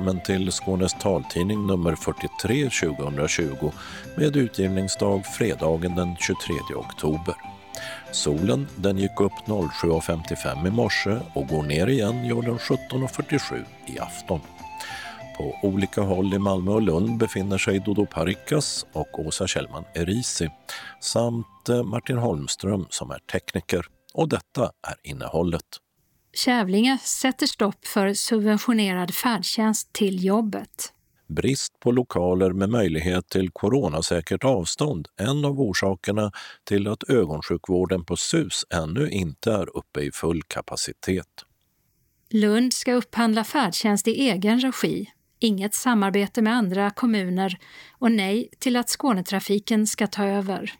Välkommen till Skånes taltidning nummer 43 2020 med utgivningsdag fredagen den 23 oktober. Solen den gick upp 07.55 i morse och går ner igen gör den 17.47 i afton. På olika håll i Malmö och Lund befinner sig Dodo Parikas och Åsa Kjellman Erisi samt eh, Martin Holmström som är tekniker. Och detta är innehållet. Kävlinge sätter stopp för subventionerad färdtjänst till jobbet. Brist på lokaler med möjlighet till coronasäkert avstånd en av orsakerna till att ögonsjukvården på SUS ännu inte är uppe i full kapacitet. Lund ska upphandla färdtjänst i egen regi, inget samarbete med andra kommuner och nej till att Skånetrafiken ska ta över.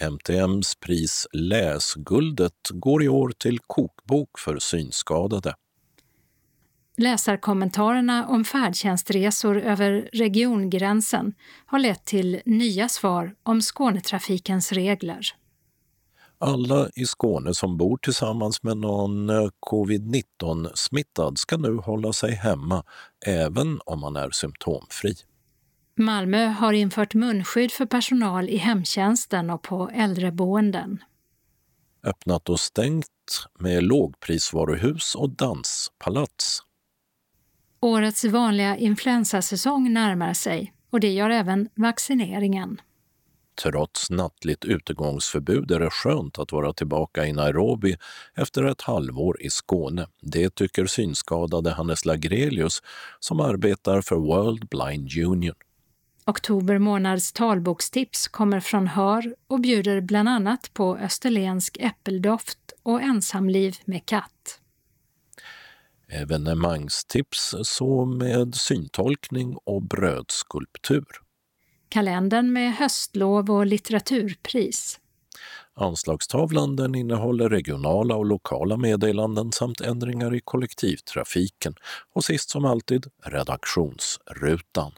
MTMs pris Läsguldet går i år till kokbok för synskadade. Läsarkommentarerna om färdtjänstresor över regiongränsen har lett till nya svar om Skånetrafikens regler. Alla i Skåne som bor tillsammans med någon eh, covid-19-smittad ska nu hålla sig hemma, även om man är symptomfri. Malmö har infört munskydd för personal i hemtjänsten och på äldreboenden. Öppnat och stängt med lågprisvaruhus och danspalats. Årets vanliga influensasäsong närmar sig och det gör även vaccineringen. Trots nattligt utegångsförbud är det skönt att vara tillbaka i Nairobi efter ett halvår i Skåne. Det tycker synskadade Hannes Lagrelius som arbetar för World Blind Union. Oktober månads talbokstips kommer från Hör och bjuder bland annat på österlensk äppeldoft och ensamliv med katt. Evenemangstips så med syntolkning och brödskulptur. Kalendern med höstlov och litteraturpris. Anslagstavlan den innehåller regionala och lokala meddelanden samt ändringar i kollektivtrafiken och sist som alltid redaktionsrutan.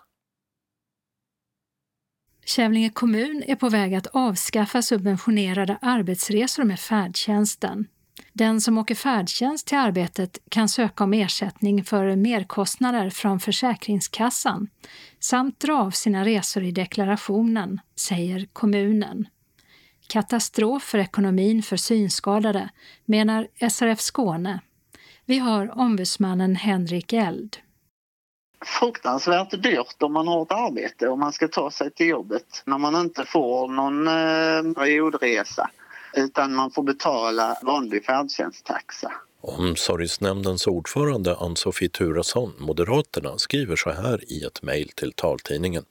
Kävlinge kommun är på väg att avskaffa subventionerade arbetsresor med färdtjänsten. Den som åker färdtjänst till arbetet kan söka om ersättning för merkostnader från Försäkringskassan samt dra av sina resor i deklarationen, säger kommunen. Katastrof för ekonomin för synskadade, menar SRF Skåne. Vi har ombudsmannen Henrik Eld fruktansvärt dyrt om man har ett arbete och man ska ta sig till jobbet när man inte får någon eh, periodresa utan man får betala vanlig färdtjänsttaxa. Omsorgsnämndens ordförande Ann-Sofie Turesson, Moderaterna, skriver så här i ett mejl till taltidningen.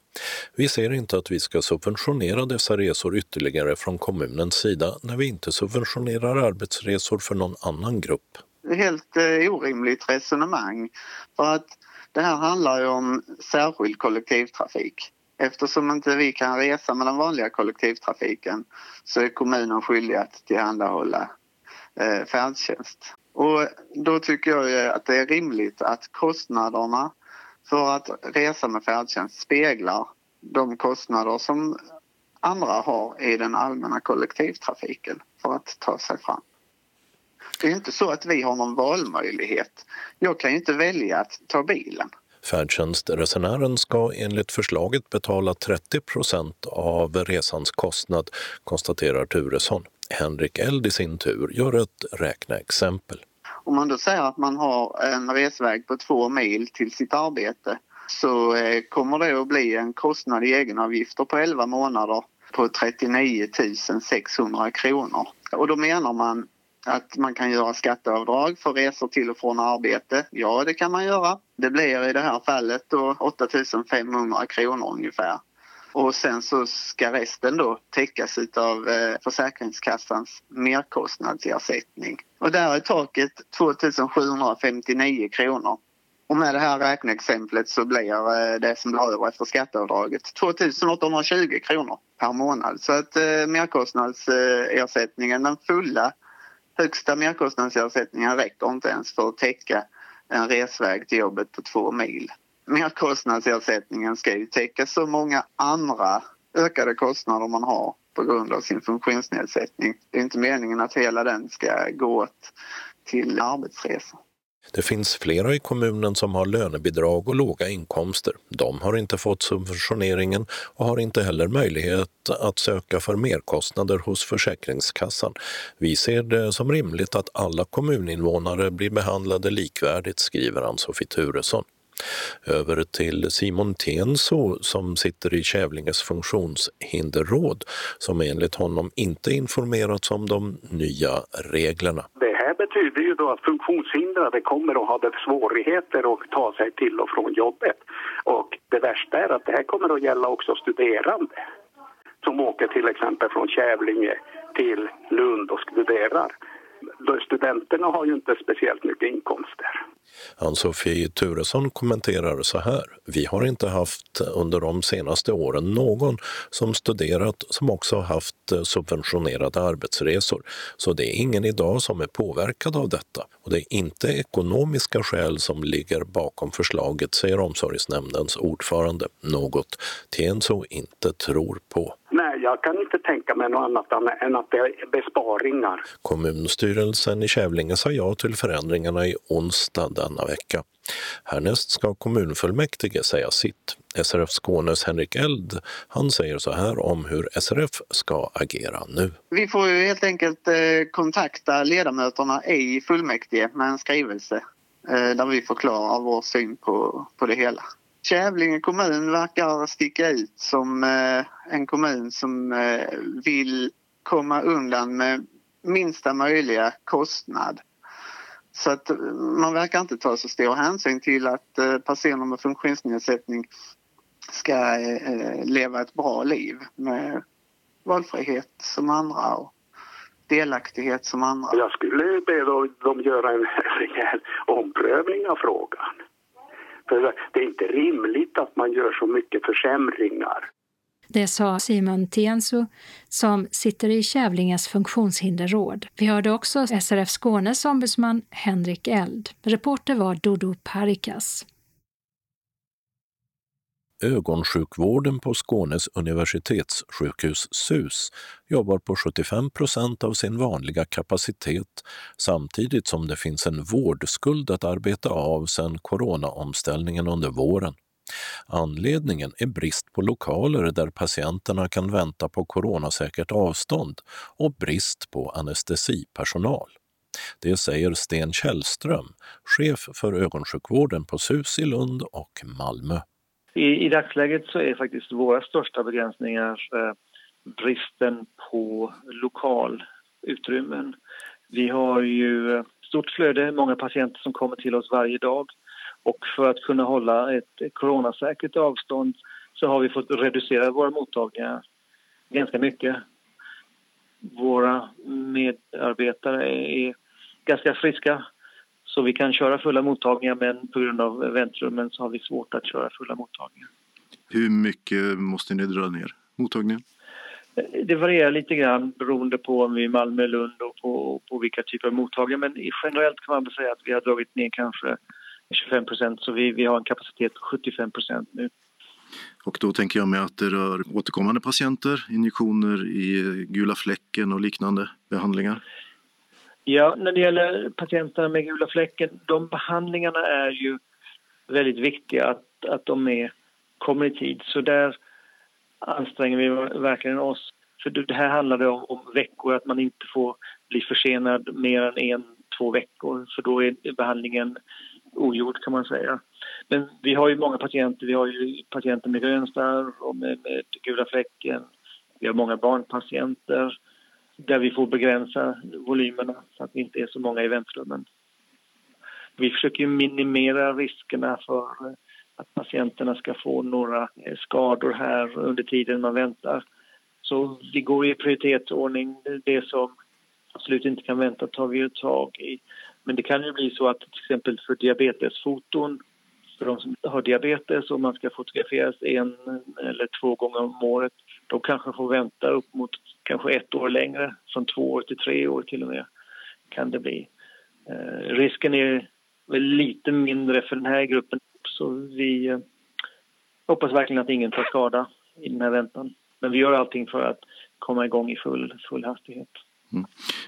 Vi ser inte att vi ska subventionera dessa resor ytterligare från kommunens sida när vi inte subventionerar arbetsresor för någon annan grupp. Helt eh, orimligt resonemang. För att det här handlar ju om särskild kollektivtrafik. Eftersom inte vi kan resa med den vanliga kollektivtrafiken så är kommunen skyldig att tillhandahålla eh, färdtjänst. Och då tycker jag att det är rimligt att kostnaderna för att resa med färdtjänst speglar de kostnader som andra har i den allmänna kollektivtrafiken för att ta sig fram. Det är inte så att vi har någon valmöjlighet. Jag kan ju inte välja att ta bilen. Färdtjänstresenären ska enligt förslaget betala 30 procent av resans kostnad, konstaterar Turesson. Henrik Eld i sin tur gör ett räkneexempel. Om man då säger att man har en resväg på två mil till sitt arbete så eh, kommer det att bli en kostnad i egenavgifter på 11 månader på 39 600 kronor. Och då menar man att man kan göra skatteavdrag för resor till och från arbete. Ja, det kan man göra. Det blir i det här fallet då 8 500 kronor ungefär. Och sen så ska resten då täckas av eh, Försäkringskassans merkostnadsersättning. Och där är taket 2 759 kronor. Och med det här räkneexemplet så blir eh, det som blir över efter skatteavdraget 2 820 kronor per månad. Så att eh, merkostnadsersättningen, den fulla högsta merkostnadsersättningen räcker inte ens för att täcka en resväg till jobbet på två mil. Merkostnadsersättningen ska ju täcka så många andra ökade kostnader man har på grund av sin funktionsnedsättning. Det är inte meningen att hela den ska gå till arbetsresor. Det finns flera i kommunen som har lönebidrag och låga inkomster. De har inte fått subventioneringen och har inte heller möjlighet att söka för merkostnader hos Försäkringskassan. Vi ser det som rimligt att alla kommuninvånare blir behandlade likvärdigt, skriver Ann-Sofie Turesson. Över till Simon Tenso som sitter i Kävlinges funktionshinderråd som enligt honom inte informerats om de nya reglerna. Det betyder ju då att funktionshindrade kommer att ha svårigheter att ta sig till och från jobbet. Och det värsta är att det här kommer att gälla också studerande som åker till exempel från Kävlinge till Lund och studerar. Studenterna har ju inte speciellt mycket inkomster. Ann-Sofie Turesson kommenterar så här. Vi har inte haft under de senaste åren någon som studerat som också haft subventionerade arbetsresor. Så det är ingen idag som är påverkad av detta. Och det är inte ekonomiska skäl som ligger bakom förslaget, säger omsorgsnämndens ordförande. Något Tenso inte tror på. Nej, jag kan inte tänka mig något annat än att det är besparingar. Kommunstyrelsen i Kävlinge sa ja till förändringarna i onsdag denna vecka. Härnäst ska kommunfullmäktige säga sitt. SRF Skånes Henrik Eld, han säger så här om hur SRF ska agera nu. Vi får ju helt enkelt eh, kontakta ledamöterna i fullmäktige med en skrivelse eh, där vi förklarar vår syn på, på det hela. Kävlinge kommun verkar sticka ut som eh, en kommun som vill komma undan med minsta möjliga kostnad. Så att eh, man verkar inte ta så stor hänsyn till att eh, personer med funktionsnedsättning ska eh, leva ett bra liv med valfrihet som andra och delaktighet som andra. Jag skulle be dem göra en rejäl omprövning av frågan. För det är inte rimligt att man gör så mycket försämringar. Det sa Simon Tiensu som sitter i Kävlinges funktionshinderråd. Vi hörde också SRF Skånes ombudsman Henrik Eld. Reporter var Dodo Parikas. Ögonsjukvården på Skånes universitetssjukhus SUS jobbar på 75 procent av sin vanliga kapacitet samtidigt som det finns en vårdskuld att arbeta av sedan coronaomställningen under våren. Anledningen är brist på lokaler där patienterna kan vänta på coronasäkert avstånd och brist på anestesipersonal. Det säger Sten Källström, chef för ögonsjukvården på SUS i Lund och Malmö. I, I dagsläget så är faktiskt våra största begränsningar eh, bristen på lokalutrymmen. Vi har ju eh, stort flöde, många patienter som kommer till oss varje dag och för att kunna hålla ett coronasäkert avstånd så har vi fått reducera våra mottagningar ganska mycket. Våra medarbetare är ganska friska så vi kan köra fulla mottagningar men på grund av väntrummen så har vi svårt att köra fulla mottagningar. Hur mycket måste ni dra ner mottagningen? Det varierar lite grann beroende på om vi är i Malmö, Lund och på, på vilka typer av mottagningar. Men generellt kan man säga att vi har dragit ner kanske 25 procent så vi, vi har en kapacitet på 75 procent nu. Och då tänker jag mig att det rör återkommande patienter, injektioner i gula fläcken och liknande behandlingar? Ja, när det gäller patienterna med gula fläcken, de behandlingarna är ju väldigt viktiga att, att de är, kommer i tid. Så där anstränger vi verkligen oss. För det här handlar om, om veckor, att man inte får bli försenad mer än en, två veckor. För då är behandlingen ogjord kan man säga. Men vi har ju många patienter. Vi har ju patienter med grönstarr och med, med gula fläcken. Vi har många barnpatienter där vi får begränsa volymerna så att vi inte är så många i väntrummen. Vi försöker minimera riskerna för eh, att patienterna ska få några eh, skador här under tiden man väntar. Så vi går i prioritetsordning. Det som absolut inte kan vänta tar vi tag i. Men det kan ju bli så att till exempel för diabetesfoton för de som har diabetes och man ska fotograferas en eller två gånger om året de kanske får vänta upp mot kanske ett år längre, från två år till tre år till och med kan det bli. Eh, risken är väl lite mindre för den här gruppen så vi eh, hoppas verkligen att ingen tar skada i den här väntan. Men vi gör allting för att komma igång i full, full hastighet. Mm.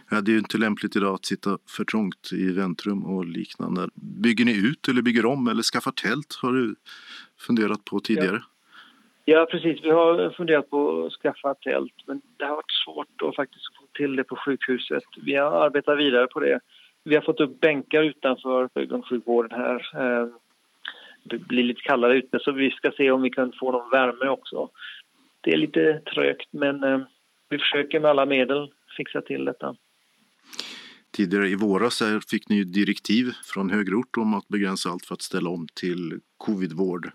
Ja, det är ju inte lämpligt idag att sitta för trångt i väntrum och liknande. Bygger ni ut eller bygger om eller skaffar tält? Har du funderat på tidigare? Ja. ja precis. Vi har funderat på att skaffa tält men det har varit svårt att faktiskt få till det på sjukhuset. Vi har arbetat vidare på det. Vi har fått upp bänkar utanför ögonsjukvården här. Eh, det blir lite kallare ute så vi ska se om vi kan få någon värme också. Det är lite trögt men eh, vi försöker med alla medel fixa till detta. Tidigare i våras fick ni direktiv från högre ort om att begränsa allt för att ställa om till covidvård.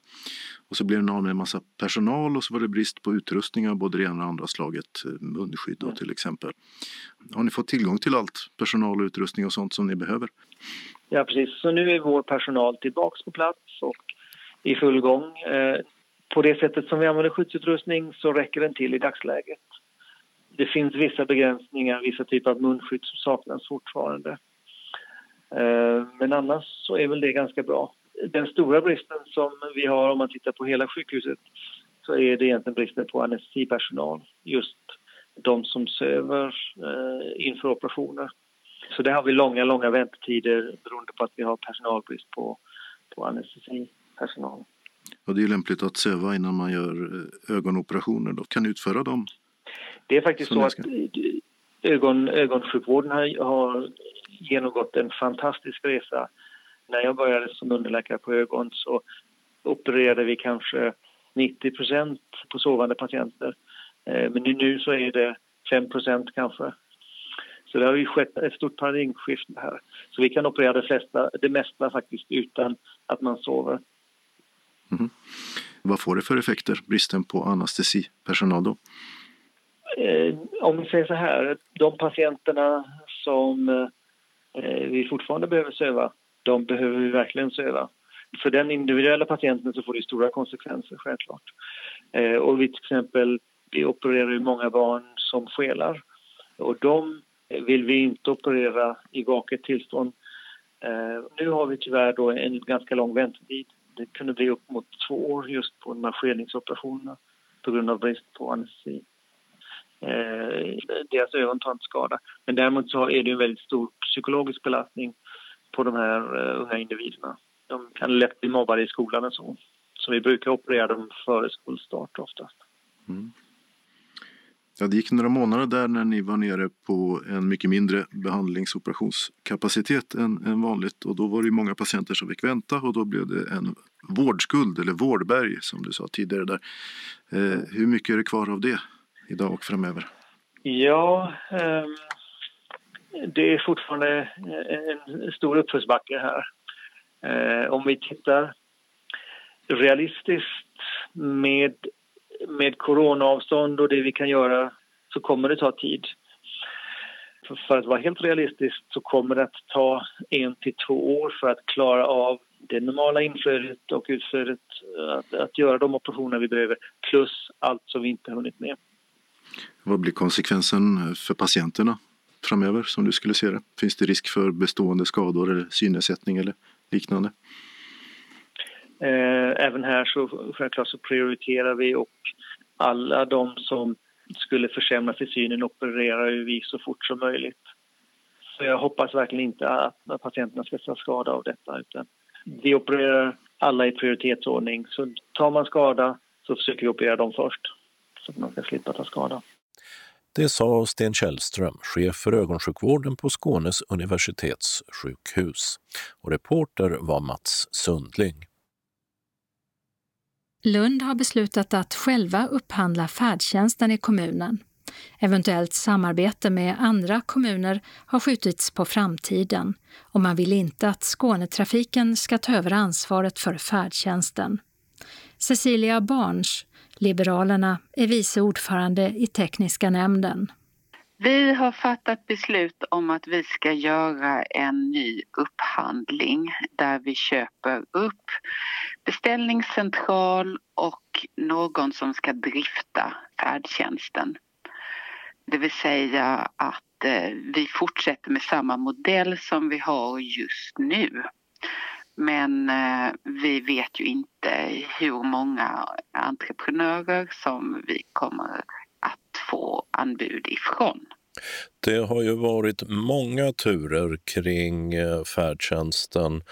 Och så blev det av med en massa personal och så var det brist på utrustning av både det ena och andra slaget, eh, munskydd då, till exempel. Har ni fått tillgång till allt, personal och utrustning och sånt som ni behöver? Ja, precis. Så nu är vår personal tillbaks på plats och i full gång. Eh, på det sättet som vi använder skyddsutrustning så räcker den till i dagsläget. Det finns vissa begränsningar, vissa typer av munskydd som saknas fortfarande. Eh, men annars så är väl det ganska bra. Den stora bristen som vi har om man tittar på hela sjukhuset så är det egentligen bristen på anestesipersonal. Just de som söver eh, inför operationer. Så där har vi långa, långa väntetider beroende på att vi har personalbrist på, på anestesipersonal. Och det är lämpligt att söva innan man gör eh, ögonoperationer då. Kan utföra dem? Det är faktiskt så, så att ögon, ögonsjukvården har, har genomgått en fantastisk resa. När jag började som underläkare på ögon så opererade vi kanske 90% på sovande patienter. Eh, men nu så är det 5% kanske. Så det har ju skett ett stort paradigmskifte här. Så vi kan operera det, flesta, det mesta faktiskt utan att man sover. Mm. Vad får det för effekter, bristen på anestesipersonal då? Eh, om vi säger så här, de patienterna som eh, vi fortfarande behöver söva, de behöver vi verkligen söva. För den individuella patienten så får det stora konsekvenser, självklart. Eh, och vi till exempel, vi opererar ju många barn som skelar och de vill vi inte operera i vaket tillstånd. Eh, nu har vi tyvärr då en ganska lång väntetid. Det kunde bli upp mot två år just på de här skelningsoperationerna på grund av brist på anestesi. Eh, deras ögon tar inte skada. Men däremot så är det en väldigt stor psykologisk belastning på de här eh, unga individerna. De kan lätt bli mobbade i skolan och så. Så vi brukar operera dem före skolstart oftast. Mm. Ja, det gick några månader där när ni var nere på en mycket mindre behandlingsoperationskapacitet än, än vanligt och då var det många patienter som fick vänta och då blev det en vårdskuld eller vårdberg som du sa tidigare där. Eh, hur mycket är det kvar av det? Idag och framöver? Ja, ehm, det är fortfarande eh, en stor uppförsbacke här. Eh, om vi tittar realistiskt med, med coronaavstånd och det vi kan göra så kommer det ta tid. För, för att vara helt realistisk så kommer det att ta en till två år för att klara av det normala inflödet och utflödet, eh, att, att göra de operationer vi behöver, plus allt som vi inte hunnit med. Vad blir konsekvensen för patienterna framöver som du skulle se det? Finns det risk för bestående skador eller synnedsättning eller liknande? Eh, även här så självklart så prioriterar vi och alla de som skulle försämra för synen opererar vi så fort som möjligt. Så jag hoppas verkligen inte att patienterna ska ta skada av detta utan vi opererar alla i prioritetsordning. Så tar man skada så försöker vi operera dem först så att man ska slippa ta skada. Det sa Sten Källström, chef för ögonsjukvården på Skånes universitetssjukhus. Och reporter var Mats Sundling. Lund har beslutat att själva upphandla färdtjänsten i kommunen. Eventuellt samarbete med andra kommuner har skjutits på framtiden och man vill inte att Skånetrafiken ska ta över ansvaret för färdtjänsten. Cecilia Barns, Liberalerna är vice ordförande i tekniska nämnden. Vi har fattat beslut om att vi ska göra en ny upphandling där vi köper upp beställningscentral och någon som ska drifta färdtjänsten. Det vill säga att eh, vi fortsätter med samma modell som vi har just nu. Men eh, vi vet ju inte hur många entreprenörer som vi kommer att få anbud ifrån. Det har ju varit många turer kring eh, färdtjänsten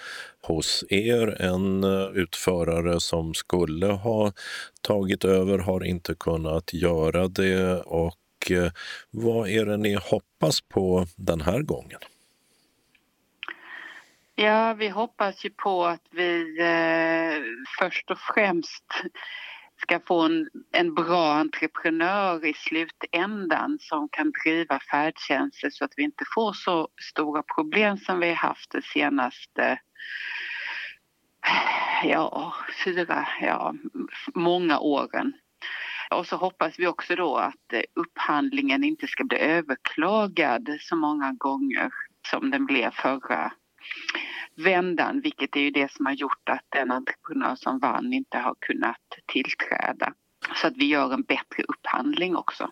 hos er. En eh, utförare som skulle ha tagit över har inte kunnat göra det. Och eh, vad är det ni hoppas på den här gången? Ja, vi hoppas ju på att vi eh, först och främst ska få en, en bra entreprenör i slutändan som kan driva färdtjänster så att vi inte får så stora problem som vi har haft det senaste eh, ja, fyra, ja, många åren. Och så hoppas vi också då att eh, upphandlingen inte ska bli överklagad så många gånger som den blev förra vändan, vilket är ju det som har gjort att den entreprenör som vann inte har kunnat tillträda. Så att vi gör en bättre upphandling också.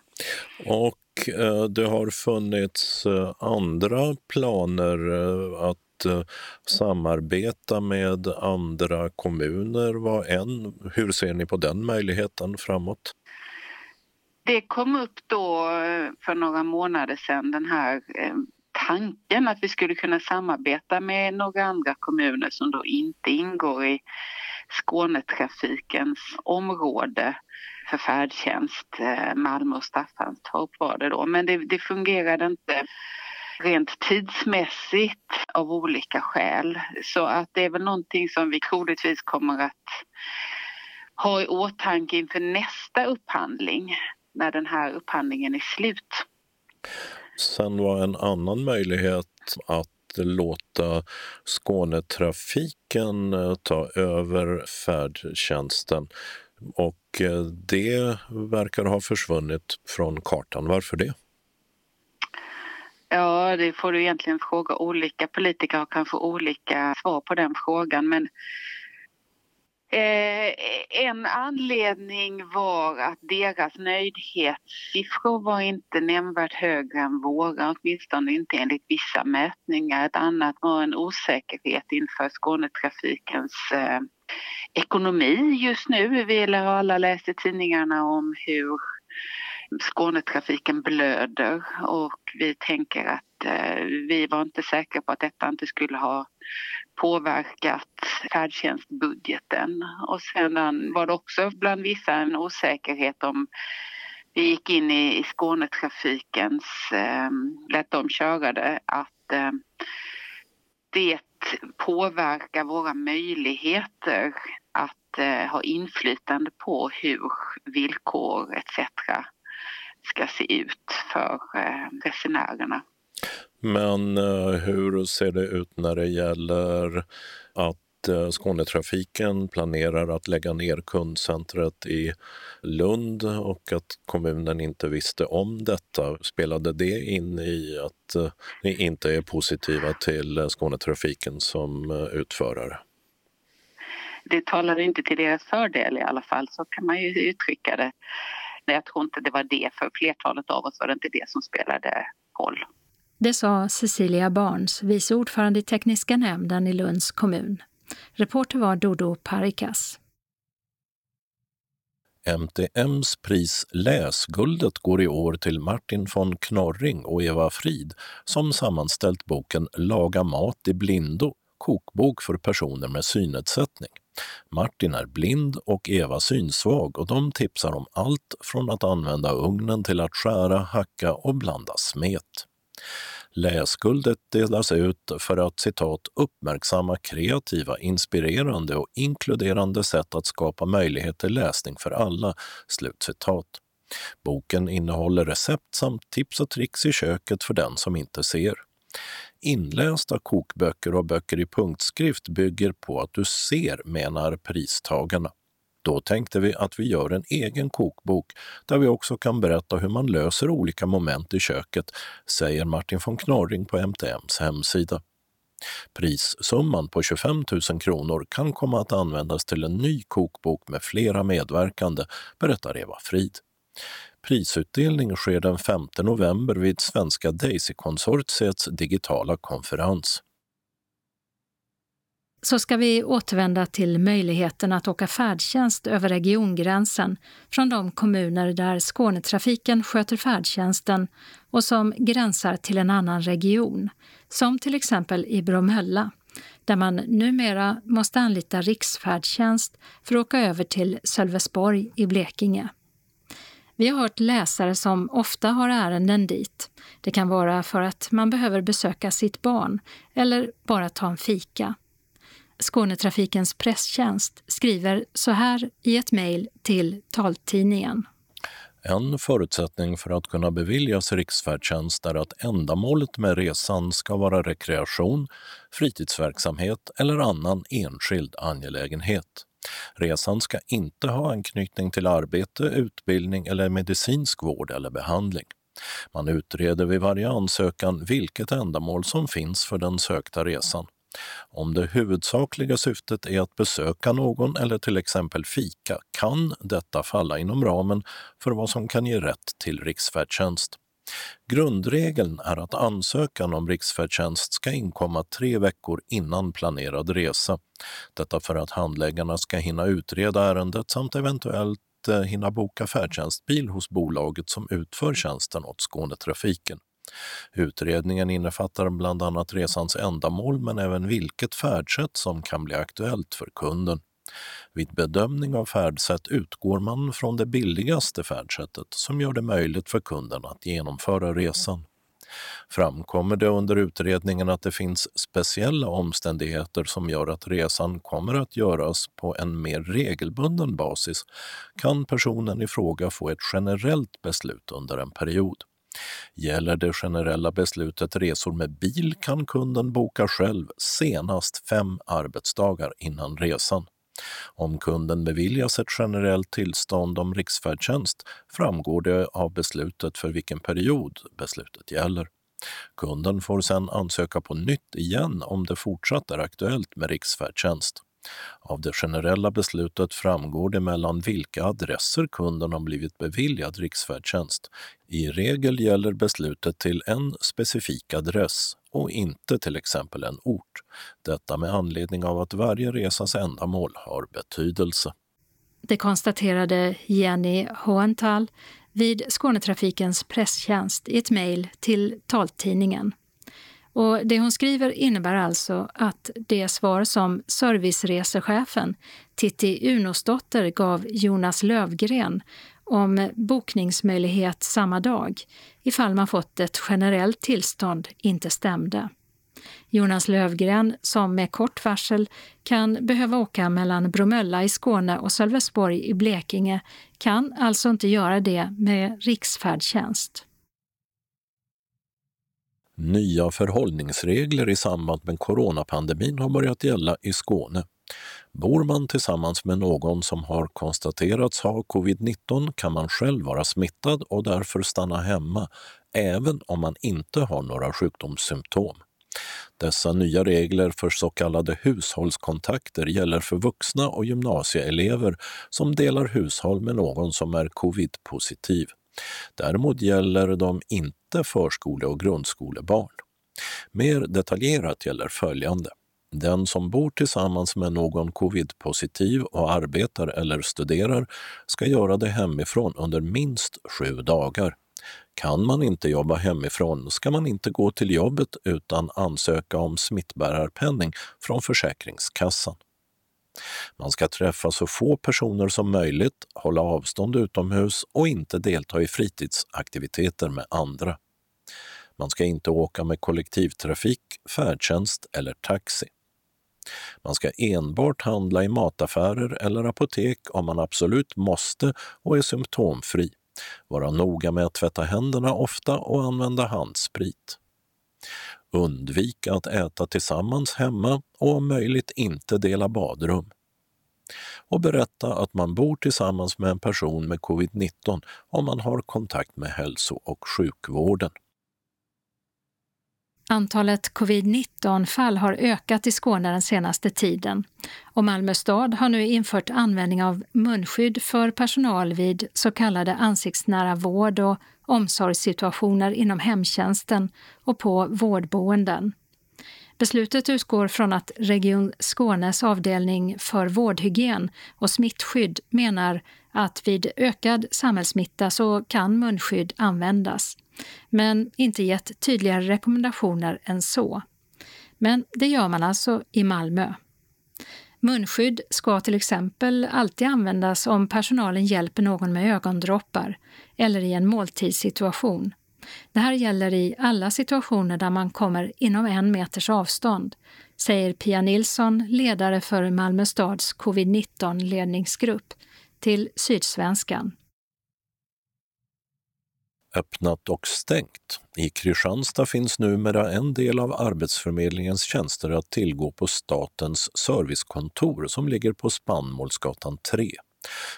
Och eh, det har funnits eh, andra planer eh, att eh, samarbeta med andra kommuner var en. Hur ser ni på den möjligheten framåt? Det kom upp då för några månader sedan den här tanken att vi skulle kunna samarbeta med några andra kommuner som då inte ingår i Skånetrafikens område för färdtjänst, eh, Malmö och Staffanstorp var det då. Men det, det fungerade inte rent tidsmässigt av olika skäl. Så att det är väl någonting som vi troligtvis kommer att ha i åtanke inför nästa upphandling när den här upphandlingen är slut. Sen var en annan möjlighet att låta Skånetrafiken eh, ta över färdtjänsten och eh, det verkar ha försvunnit från kartan. Varför det? Ja, det får du egentligen fråga olika politiker och kanske olika svar på den frågan men Eh, en anledning var att deras nöjdhetssiffror var inte nämnvärt högre än våra, åtminstone inte enligt vissa mätningar. Ett annat var en osäkerhet inför Skånetrafikens eh, ekonomi just nu. Vi har alla läst i tidningarna om hur Skånetrafiken blöder och vi tänker att eh, vi var inte säkra på att detta inte skulle ha påverkat färdtjänstbudgeten. Och sedan var det också bland vissa en osäkerhet om vi gick in i, i Skånetrafikens, eh, lät dem köra det, att eh, det påverkar våra möjligheter att eh, ha inflytande på hur villkor etc ska se ut för eh, resenärerna. Men eh, hur ser det ut när det gäller att eh, Skånetrafiken planerar att lägga ner kundcentret i Lund och att kommunen inte visste om detta. Spelade det in i att eh, ni inte är positiva till Skånetrafiken som utförare? Det talade inte till deras fördel i alla fall, så kan man ju uttrycka det. Nej, jag tror inte det var det, för flertalet av oss var det inte det som spelade roll. Det sa Cecilia Barnes, vice ordförande i tekniska nämnden i Lunds kommun. Reporter var Dodo Parikas. MTMs pris Läsguldet går i år till Martin von Knorring och Eva Frid som sammanställt boken Laga mat i blindo, kokbok för personer med synnedsättning. Martin är blind och Eva synsvag och de tipsar om allt från att använda ugnen till att skära, hacka och blanda smet. Läsguldet delas ut för att citat uppmärksamma kreativa, inspirerande och inkluderande sätt att skapa möjlighet till läsning för alla. Slutcitat. Boken innehåller recept samt tips och tricks i köket för den som inte ser. Inlästa kokböcker och böcker i punktskrift bygger på att du ser, menar pristagarna. Då tänkte vi att vi gör en egen kokbok där vi också kan berätta hur man löser olika moment i köket, säger Martin von Knorring på MTMs hemsida. Prissumman på 25 000 kronor kan komma att användas till en ny kokbok med flera medverkande, berättar Eva Frid. Prisutdelning sker den 5 november vid Svenska Daisy-konsortiets digitala konferens så ska vi återvända till möjligheten att åka färdtjänst över regiongränsen från de kommuner där Skånetrafiken sköter färdtjänsten och som gränsar till en annan region, som till exempel i Bromölla, där man numera måste anlita riksfärdtjänst för att åka över till Sölvesborg i Blekinge. Vi har hört läsare som ofta har ärenden dit. Det kan vara för att man behöver besöka sitt barn eller bara ta en fika. Skånetrafikens presstjänst skriver så här i ett mejl till taltidningen. En förutsättning för att kunna beviljas riksfärdtjänst är att ändamålet med resan ska vara rekreation, fritidsverksamhet eller annan enskild angelägenhet. Resan ska inte ha anknytning till arbete, utbildning eller medicinsk vård eller behandling. Man utreder vid varje ansökan vilket ändamål som finns för den sökta resan. Om det huvudsakliga syftet är att besöka någon eller till exempel fika kan detta falla inom ramen för vad som kan ge rätt till riksfärdtjänst. Grundregeln är att ansökan om riksfärdtjänst ska inkomma tre veckor innan planerad resa. Detta för att handläggarna ska hinna utreda ärendet samt eventuellt eh, hinna boka färdtjänstbil hos bolaget som utför tjänsten åt Skånetrafiken. Utredningen innefattar bland annat resans ändamål men även vilket färdsätt som kan bli aktuellt för kunden. Vid bedömning av färdsätt utgår man från det billigaste färdsättet som gör det möjligt för kunden att genomföra resan. Framkommer det under utredningen att det finns speciella omständigheter som gör att resan kommer att göras på en mer regelbunden basis kan personen i fråga få ett generellt beslut under en period. Gäller det generella beslutet resor med bil kan kunden boka själv senast fem arbetsdagar innan resan. Om kunden beviljas ett generellt tillstånd om riksfärdtjänst framgår det av beslutet för vilken period beslutet gäller. Kunden får sedan ansöka på nytt igen om det fortsatt är aktuellt med riksfärdtjänst. Av det generella beslutet framgår det mellan vilka adresser kunden har blivit beviljad riksfärdtjänst. I regel gäller beslutet till en specifik adress och inte till exempel en ort. Detta med anledning av att varje resas ändamål har betydelse. Det konstaterade Jenny Hohenthal vid Skånetrafikens presstjänst i ett mejl till taltidningen. Och det hon skriver innebär alltså att det svar som serviceresechefen Titti Unosdotter gav Jonas Lövgren om bokningsmöjlighet samma dag ifall man fått ett generellt tillstånd inte stämde. Jonas Lövgren, som med kort varsel kan behöva åka mellan Bromölla i Skåne och Sölvesborg i Blekinge, kan alltså inte göra det med riksfärdtjänst. Nya förhållningsregler i samband med coronapandemin har börjat gälla i Skåne. Bor man tillsammans med någon som har konstaterats ha covid-19 kan man själv vara smittad och därför stanna hemma, även om man inte har några sjukdomssymptom. Dessa nya regler för så kallade hushållskontakter gäller för vuxna och gymnasieelever som delar hushåll med någon som är covid-positiv. Däremot gäller de inte förskole och grundskolebarn. Mer detaljerat gäller följande. Den som bor tillsammans med någon covid-positiv och arbetar eller studerar ska göra det hemifrån under minst sju dagar. Kan man inte jobba hemifrån ska man inte gå till jobbet utan ansöka om smittbärarpenning från Försäkringskassan. Man ska träffa så få personer som möjligt, hålla avstånd utomhus och inte delta i fritidsaktiviteter med andra. Man ska inte åka med kollektivtrafik, färdtjänst eller taxi. Man ska enbart handla i mataffärer eller apotek om man absolut måste och är symptomfri. Vara noga med att tvätta händerna ofta och använda handsprit. Undvik att äta tillsammans hemma och om möjligt inte dela badrum. Och berätta att man bor tillsammans med en person med covid-19 om man har kontakt med hälso och sjukvården. Antalet covid-19-fall har ökat i Skåne den senaste tiden och Malmö stad har nu infört användning av munskydd för personal vid så kallade ansiktsnära vård och omsorgssituationer inom hemtjänsten och på vårdboenden. Beslutet utgår från att Region Skånes avdelning för vårdhygien och smittskydd menar att vid ökad samhällssmitta så kan munskydd användas, men inte gett tydligare rekommendationer än så. Men det gör man alltså i Malmö. Munskydd ska till exempel alltid användas om personalen hjälper någon med ögondroppar eller i en måltidssituation. Det här gäller i alla situationer där man kommer inom en meters avstånd, säger Pia Nilsson, ledare för Malmö stads covid-19-ledningsgrupp, till Sydsvenskan. Öppnat och stängt. I Kristianstad finns numera en del av Arbetsförmedlingens tjänster att tillgå på statens servicekontor som ligger på Spannmålsgatan 3.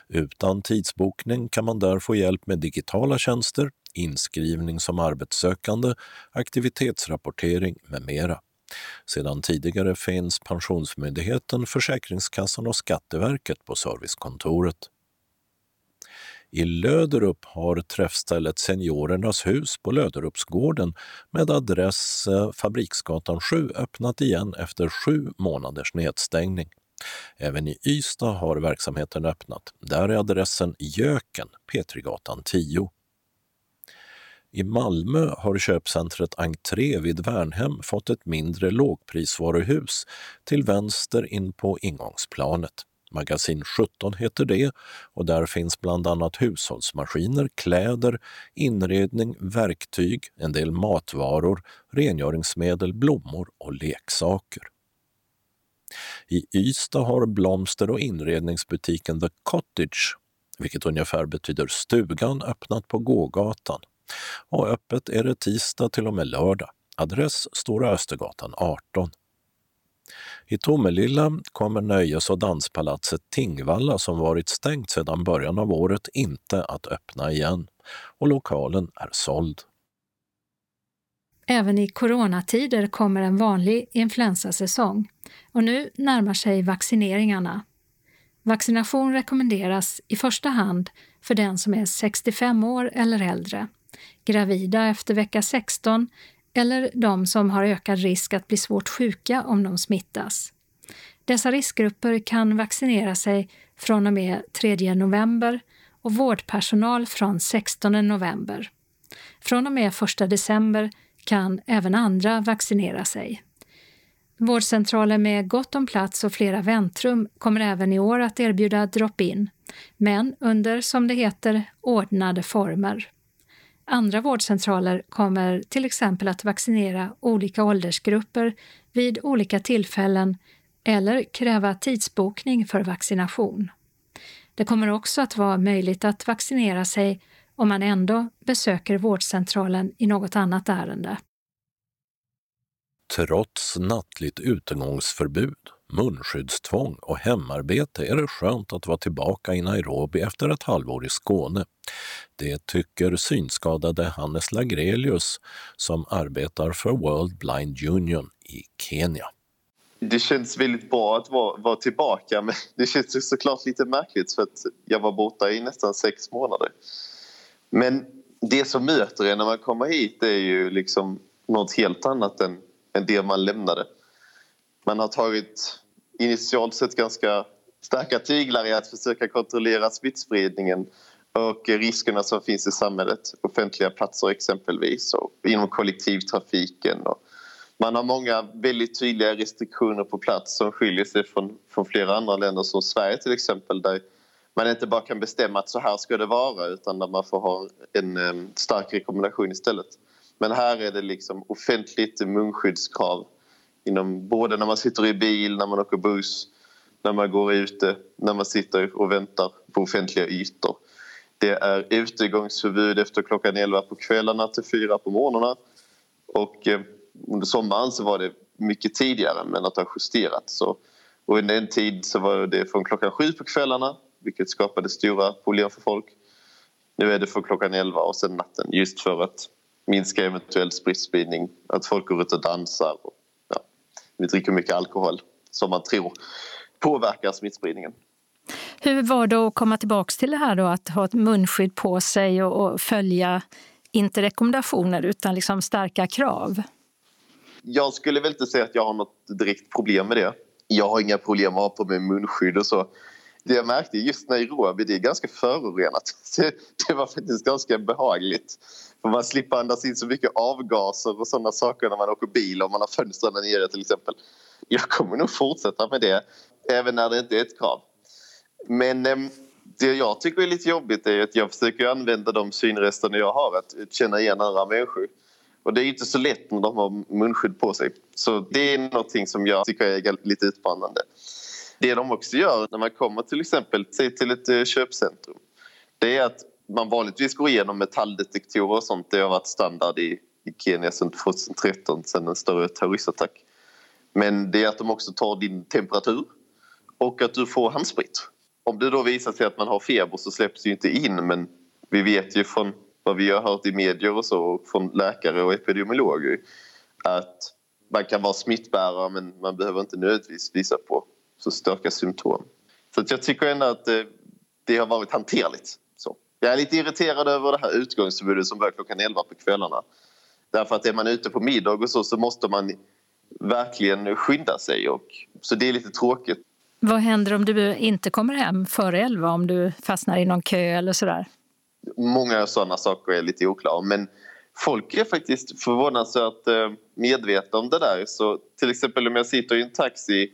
Utan tidsbokning kan man där få hjälp med digitala tjänster, inskrivning som arbetssökande, aktivitetsrapportering med mera. Sedan tidigare finns Pensionsmyndigheten, Försäkringskassan och Skatteverket på servicekontoret. I Löderup har träffstället Seniorernas hus på Löderupsgården med adress eh, Fabriksgatan 7 öppnat igen efter sju månaders nedstängning. Även i Ystad har verksamheten öppnat. Där är adressen Göken, Petrigatan 10. I Malmö har köpcentret Entré vid Värnhem fått ett mindre lågprisvaruhus till vänster in på ingångsplanet. Magasin 17 heter det och där finns bland annat hushållsmaskiner, kläder, inredning, verktyg, en del matvaror, rengöringsmedel, blommor och leksaker. I Ystad har blomster och inredningsbutiken The Cottage, vilket ungefär betyder stugan, öppnat på gågatan. Och öppet är det tisdag till och med lördag. Adress Stora Östergatan 18. I Tomelilla kommer nöjes och danspalatset Tingvalla som varit stängt sedan början av året inte att öppna igen och lokalen är såld. Även i coronatider kommer en vanlig influensasäsong och nu närmar sig vaccineringarna. Vaccination rekommenderas i första hand för den som är 65 år eller äldre, gravida efter vecka 16 eller de som har ökad risk att bli svårt sjuka om de smittas. Dessa riskgrupper kan vaccinera sig från och med 3 november och vårdpersonal från 16 november. Från och med 1 december kan även andra vaccinera sig. Vårdcentraler med gott om plats och flera väntrum kommer även i år att erbjuda drop-in, men under, som det heter, ordnade former. Andra vårdcentraler kommer till exempel att vaccinera olika åldersgrupper vid olika tillfällen eller kräva tidsbokning för vaccination. Det kommer också att vara möjligt att vaccinera sig om man ändå besöker vårdcentralen i något annat ärende. Trots nattligt utegångsförbud, munskyddstvång och hemarbete är det skönt att vara tillbaka i Nairobi efter ett halvår i Skåne. Det tycker synskadade Hannes Lagrelius som arbetar för World Blind Union i Kenya. Det känns väldigt bra att vara, vara tillbaka men det känns såklart lite märkligt för att jag var borta i nästan sex månader. Men det som möter en när man kommer hit är ju liksom något helt annat än, än det man lämnade. Man har tagit initialt sett ganska starka tyglar i att försöka kontrollera smittspridningen och riskerna som finns i samhället, offentliga platser exempelvis och inom kollektivtrafiken. Och man har många väldigt tydliga restriktioner på plats som skiljer sig från, från flera andra länder som Sverige till exempel där man inte bara kan bestämma att så här ska det vara utan där man får ha en eh, stark rekommendation istället. Men här är det liksom offentligt munskyddskrav inom, både när man sitter i bil, när man åker buss, när man går ute, när man sitter och väntar på offentliga ytor. Det är utegångsförbud efter klockan 11 på kvällarna till 4 på morgnarna. Och eh, under sommaren så var det mycket tidigare men att det har justerats. Så, och under en tid så var det från klockan 7 på kvällarna vilket skapade stora problem för folk. Nu är det från klockan 11 och sen natten just för att minska eventuell spridning, Att folk går ut och dansar och vi dricker mycket alkohol som man tror påverkar smittspridningen. Hur var det att komma tillbaka till det här då, att ha ett munskydd på sig och, och följa, inte rekommendationer utan liksom starka krav? jag skulle väl inte säga att jag har något direkt problem med det. Jag har inga problem att ha på mig munskydd och så. Det jag märkte just Nairobi, det är ganska förorenat. Det var faktiskt ganska behagligt. Man slipper andas in så mycket avgaser och sådana saker när man åker bil om man har fönstren nere till exempel. Jag kommer nog fortsätta med det, även när det inte är ett krav. Men ehm, det jag tycker är lite jobbigt är att jag försöker använda de synresterna jag har att känna igen andra människor. Och det är inte så lätt när de har munskydd på sig. Så det är någonting som jag tycker är lite utmanande. Det de också gör när man kommer till exempel till ett eh, köpcentrum det är att man vanligtvis går igenom metalldetektorer och sånt. Det har varit standard i, i Kenya sedan 2013, sedan en större terroristattack. Men det är att de också tar din temperatur och att du får handsprit. Om det då visar sig att man har feber så släpps det inte in men vi vet ju från vad vi har hört i medier och så och från läkare och epidemiologer att man kan vara smittbärare men man behöver inte nödvändigtvis visa på så starka symptom. Så jag tycker ändå att det, det har varit hanterligt. Jag är lite irriterad över det här utgångsförbudet som börjar klockan 11 på kvällarna. Därför att är man ute på middag och så, så måste man verkligen skynda sig. Och, så det är lite tråkigt. Vad händer om du inte kommer hem före 11 om du fastnar i någon kö eller sådär? Många sådana saker är lite oklara men folk är faktiskt förvånansvärt eh, medvetna om det där. Så till exempel om jag sitter i en taxi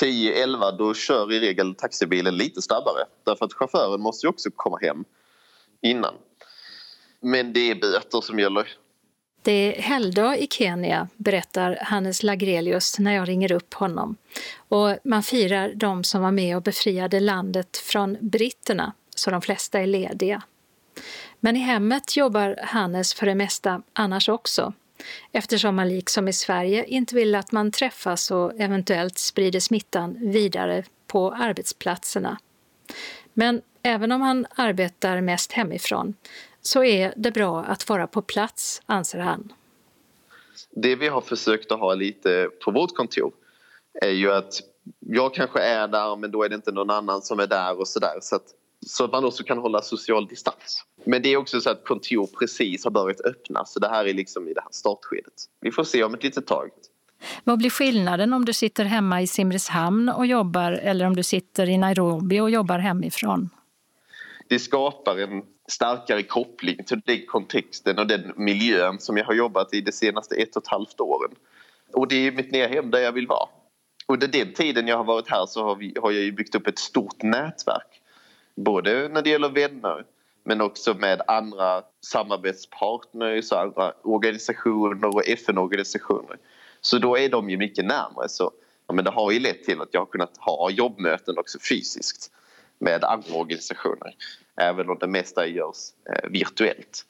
10-11 då kör i regel taxibilen lite snabbare därför att chauffören måste ju också komma hem innan. Men det är böter som gäller. Det är helgdag i Kenya, berättar Hannes Lagrelius när jag ringer upp honom. Och man firar de som var med och befriade landet från britterna, så de flesta är lediga. Men i hemmet jobbar Hannes för det mesta annars också eftersom man liksom i Sverige inte vill att man träffas och eventuellt sprider smittan vidare på arbetsplatserna. Men även om han arbetar mest hemifrån så är det bra att vara på plats, anser han. Det vi har försökt att ha lite på vårt kontor är ju att jag kanske är där men då är det inte någon annan som är där och sådär. Så att så att man också kan hålla social distans. Men det är också så att kontor precis har börjat öppna så det här är liksom i det här startskedet. Vi får se om ett litet tag. Vad blir skillnaden om du sitter hemma i Simrishamn och jobbar eller om du sitter i Nairobi och jobbar hemifrån? Det skapar en starkare koppling till den kontexten och den miljön som jag har jobbat i de senaste ett och ett halvt åren. Och det är mitt nya hem där jag vill vara. Under den tiden jag har varit här så har, vi, har jag byggt upp ett stort nätverk Både när det gäller vänner men också med andra samarbetspartners, andra organisationer och FN-organisationer. Så då är de ju mycket närmare. Så, men det har ju lett till att jag har kunnat ha jobbmöten också fysiskt med andra organisationer även om det mesta görs eh, virtuellt.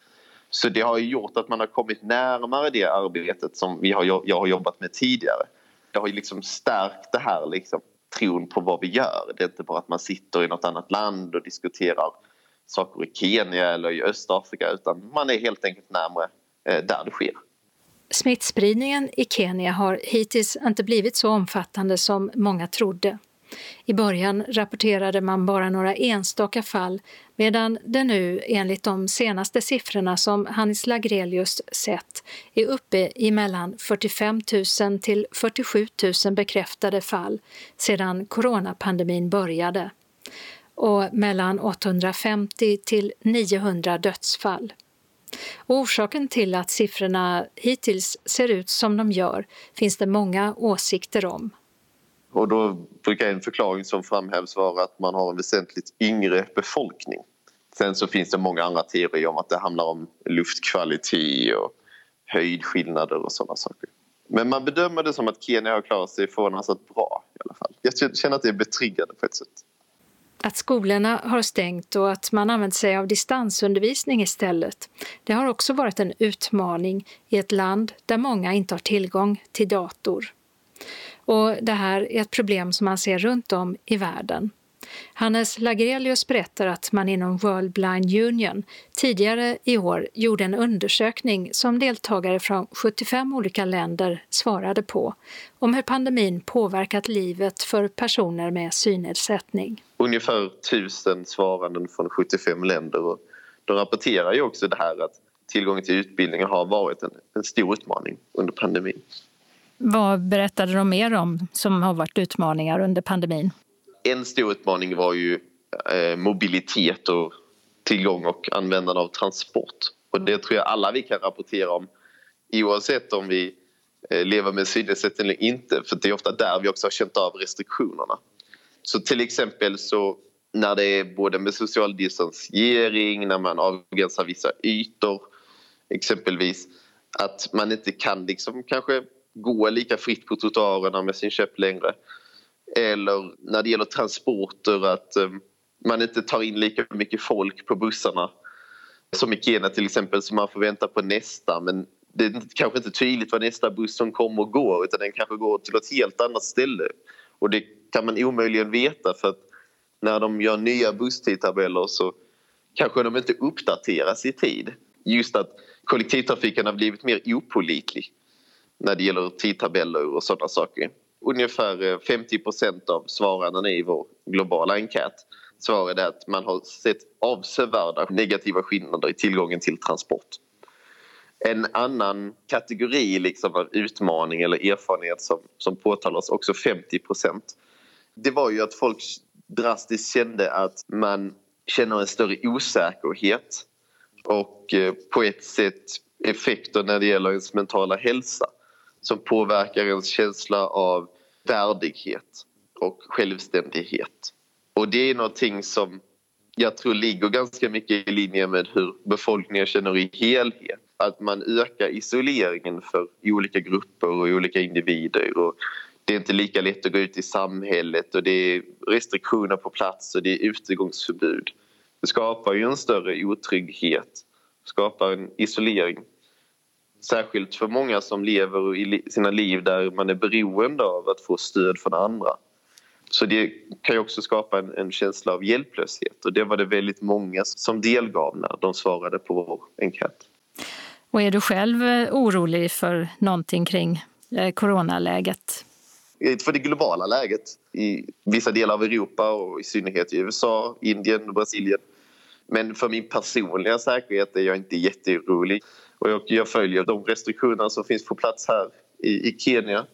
Så det har gjort att man har kommit närmare det arbetet som vi har, jag har jobbat med tidigare. Det har liksom stärkt det här liksom, tron på vad vi gör. Det är inte bara att man sitter i något annat land och diskuterar saker i Kenya eller i Östafrika utan man är helt enkelt närmare eh, där det sker. Smittspridningen i Kenya har hittills inte blivit så omfattande som många trodde. I början rapporterade man bara några enstaka fall medan det nu enligt de senaste siffrorna som Hannes Lagrelius sett är uppe i mellan 45 000 till 47 000 bekräftade fall sedan coronapandemin började och mellan 850 till 900 dödsfall. Och orsaken till att siffrorna hittills ser ut som de gör finns det många åsikter om. Och då brukar en förklaring som framhävs vara att man har en väsentligt yngre befolkning. Sen så finns det många andra teorier om att det handlar om luftkvalitet och höjdskillnader och sådana saker. Men man bedömer det som att Kenya har klarat sig förvånansvärt bra i alla fall. Jag känner att det är betryggande på ett sätt. Att skolorna har stängt och att man använt sig av distansundervisning istället, det har också varit en utmaning i ett land där många inte har tillgång till dator. Och det här är ett problem som man ser runt om i världen. Hannes Lagrelius berättar att man inom World Blind Union tidigare i år gjorde en undersökning som deltagare från 75 olika länder svarade på om hur pandemin påverkat livet för personer med synnedsättning. Ungefär tusen svaranden från 75 länder och de rapporterar ju också det här att tillgången till utbildning har varit en, en stor utmaning under pandemin. Vad berättade de mer om som har varit utmaningar under pandemin? En stor utmaning var ju eh, mobilitet och tillgång och användande av transport. Och det tror jag alla vi kan rapportera om oavsett om vi eh, lever med synnedsättning eller inte för det är ofta där vi också har känt av restriktionerna. Så till exempel så när det är både med social distansering, när man avgränsar vissa ytor exempelvis att man inte kan liksom kanske gå lika fritt på trottoarerna med sin käpp längre. Eller när det gäller transporter att ehm, man inte tar in lika mycket folk på bussarna. Som i Kenya till exempel, så man får vänta på nästa men det är kanske inte tydligt vad nästa buss som kommer och går utan den kanske går till ett helt annat ställe. Och det kan man omöjligen veta för att när de gör nya busstidtabeller så kanske de inte uppdateras i tid. Just att kollektivtrafiken har blivit mer opolitlig när det gäller tidtabeller och sådana saker. Ungefär eh, 50 procent av svararna i vår globala enkät svarade att man har sett avsevärda negativa skillnader i tillgången till transport. En annan kategori liksom av utmaning eller erfarenhet som, som påtalas, också 50 procent, det var ju att folk drastiskt kände att man känner en större osäkerhet och eh, på ett sätt effekter när det gäller ens mentala hälsa som påverkar ens känsla av värdighet och självständighet. Och det är någonting som jag tror ligger ganska mycket i linje med hur befolkningen känner i helhet. Att man ökar isoleringen för olika grupper och olika individer. Och det är inte lika lätt att gå ut i samhället och det är restriktioner på plats och det är utegångsförbud. Det skapar ju en större otrygghet, skapar en isolering. Särskilt för många som lever i sina liv där man är beroende av att få stöd från andra. Så det kan ju också skapa en, en, känsla av hjälplöshet och det var det väldigt många som delgav när de svarade på vår enkät. Och är du själv eh, orolig för någonting kring eh, coronaläget? För det globala läget i vissa delar av Europa och i synnerhet i USA, Indien och Brasilien. Men för min personliga säkerhet är jag inte jätteorolig. Och jag, jag följer de restriktioner som finns på plats här i, i Kenya.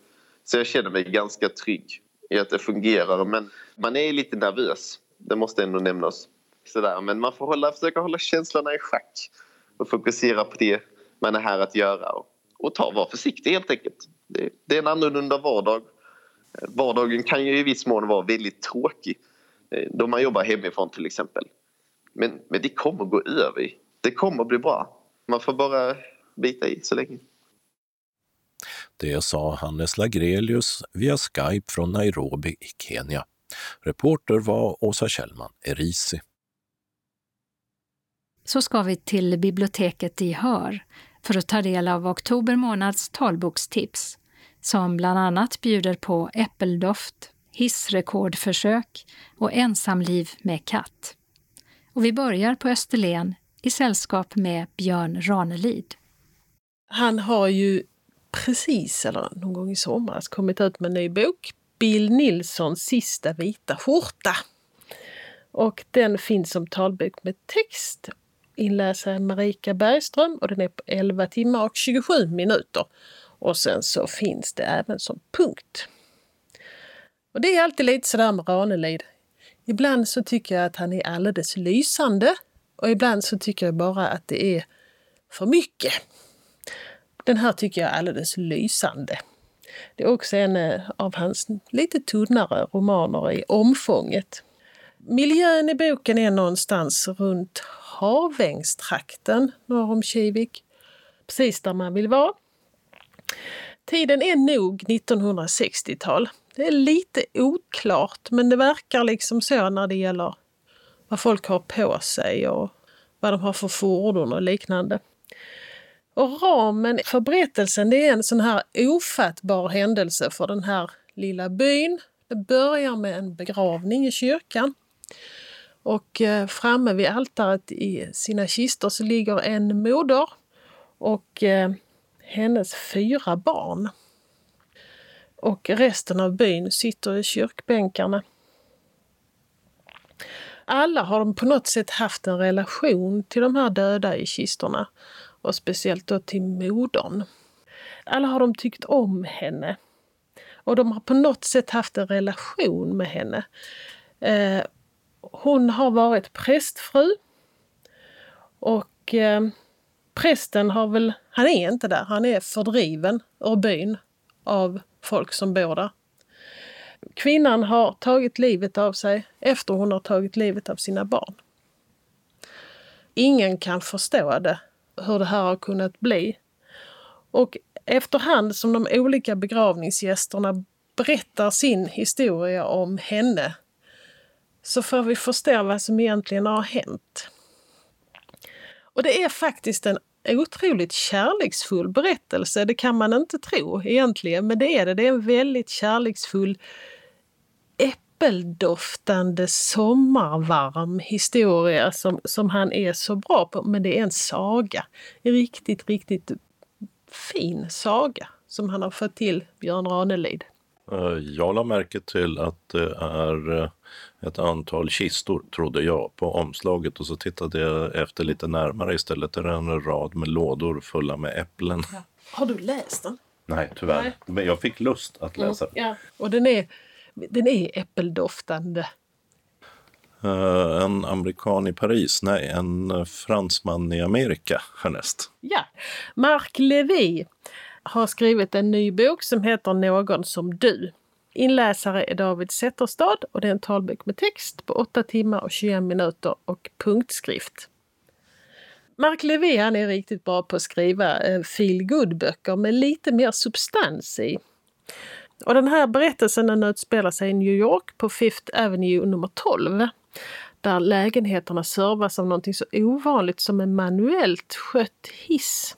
Så jag känner mig ganska trygg i att det fungerar. Men man är lite nervös, det måste ändå nämnas. Sådär. Men man får hålla, försöka hålla känslorna i schack och fokusera på det man är här att göra. Och, och ta, vara försiktig helt enkelt. Det, det är en annorlunda vardag. Vardagen kan ju i viss mån vara väldigt tråkig då man jobbar hemifrån till exempel. Men, men det kommer gå över. Det kommer bli bra. Man får bara bita i så länge. Det sa Hannes Lagrelius via Skype från Nairobi i Kenya. Reporter var Åsa Kjellman Erisi. Så ska vi till biblioteket i Hör för att ta del av oktober månads talbokstips som bland annat bjuder på äppeldoft, hissrekordförsök och ensamliv med katt. Och vi börjar på Österlen i sällskap med Björn Ranelid. Han har ju precis, eller någon gång i somras, kommit ut med en ny bok. Bill Nilssons sista vita skjorta. Och den finns som talbok med text. Inläsare Marika Bergström och den är på 11 timmar och 27 minuter. Och sen så finns det även som punkt. Och det är alltid lite sådär med Ranelid. Ibland så tycker jag att han är alldeles lysande och ibland så tycker jag bara att det är för mycket. Den här tycker jag är alldeles lysande. Det är också en eh, av hans lite tunnare romaner i omfånget. Miljön i boken är någonstans runt Havängstrakten norr om Kivik. Precis där man vill vara. Tiden är nog 1960-tal. Det är lite oklart men det verkar liksom så när det gäller vad folk har på sig och vad de har för fordon och liknande. Och ramen för berättelsen det är en sån här ofattbar händelse för den här lilla byn. Det börjar med en begravning i kyrkan. Och eh, framme vid altaret i sina kistor så ligger en moder och eh, hennes fyra barn. Och resten av byn sitter i kyrkbänkarna. Alla har de på något sätt haft en relation till de här döda i kistorna och speciellt då till modern. Alla har de tyckt om henne. Och de har på något sätt haft en relation med henne. Eh, hon har varit prästfru. Och eh, prästen har väl, han är inte där, han är fördriven ur byn av folk som bor där. Kvinnan har tagit livet av sig efter hon har tagit livet av sina barn. Ingen kan förstå det, hur det här har kunnat bli. Och efterhand som de olika begravningsgästerna berättar sin historia om henne så får vi förstå vad som egentligen har hänt. Och det är faktiskt en otroligt kärleksfull berättelse. Det kan man inte tro egentligen, men det är det. Det är en väldigt kärleksfull äppeldoftande sommarvarm historia som, som han är så bra på. Men det är en saga. En riktigt, riktigt fin saga som han har fått till, Björn Ranelid. Eh, jag la märke till att det är eh, ett antal kistor, trodde jag, på omslaget och så tittade jag efter lite närmare istället. är det en rad med lådor fulla med äpplen. Ja. Har du läst den? Nej, tyvärr. Nej. Men jag fick lust att läsa den. Mm, ja. Och den är, den är äppeldoftande. Uh, en amerikan i Paris, nej, en fransman i Amerika härnäst. Ja, Marc Levy har skrivit en ny bok som heter Någon som du. Inläsare är David Zetterstad och det är en talbok med text på 8 timmar och 21 minuter och punktskrift. Mark Levy han är riktigt bra på att skriva eh, feel böcker med lite mer substans i. Och den här berättelsen den utspelar sig i New York på Fifth Avenue nummer 12 där lägenheterna servas av någonting så ovanligt som en manuellt skött hiss.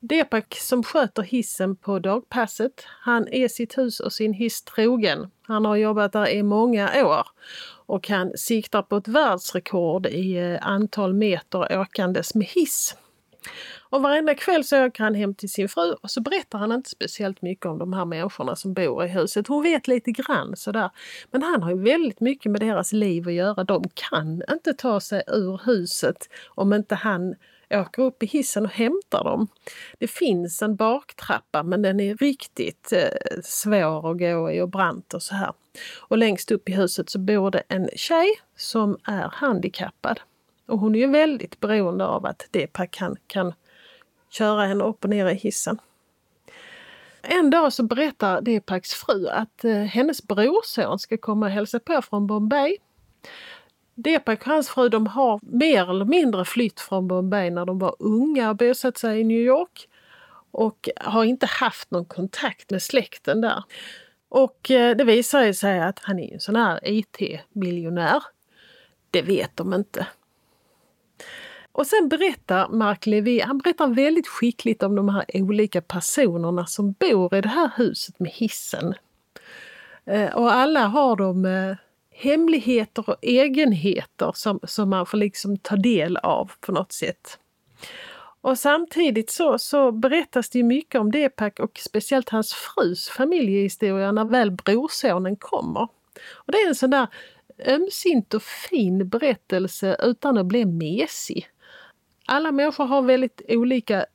Depak som sköter hissen på dagpasset, han är sitt hus och sin hiss trogen. Han har jobbat där i många år och han siktar på ett världsrekord i eh, antal meter åkandes med hiss. Och varenda kväll så åker han hem till sin fru och så berättar han inte speciellt mycket om de här människorna som bor i huset. Hon vet lite grann sådär. Men han har ju väldigt mycket med deras liv att göra. De kan inte ta sig ur huset om inte han åker upp i hissen och hämtar dem. Det finns en baktrappa men den är riktigt eh, svår att gå i och brant och så här. Och längst upp i huset så bor det en tjej som är handikappad. Och hon är ju väldigt beroende av att Depak kan, kan köra henne upp och ner i hissen. En dag så berättar Depaks fru att eh, hennes brorson ska komma och hälsa på från Bombay Depak och hans fru de har mer eller mindre flytt från Bombay när de var unga och bosatt sig i New York. Och har inte haft någon kontakt med släkten där. Och eh, det visar sig att han är en sån här IT-miljonär. Det vet de inte. Och sen berättar Mark Levy, han berättar väldigt skickligt om de här olika personerna som bor i det här huset med hissen. Eh, och alla har de eh, hemligheter och egenheter som, som man får liksom ta del av på något sätt. Och samtidigt så, så berättas det mycket om Depak och speciellt hans frus familjehistoria när väl brorsonen kommer. Och det är en sån där ömsint och fin berättelse utan att bli mesig. Alla människor har väldigt olika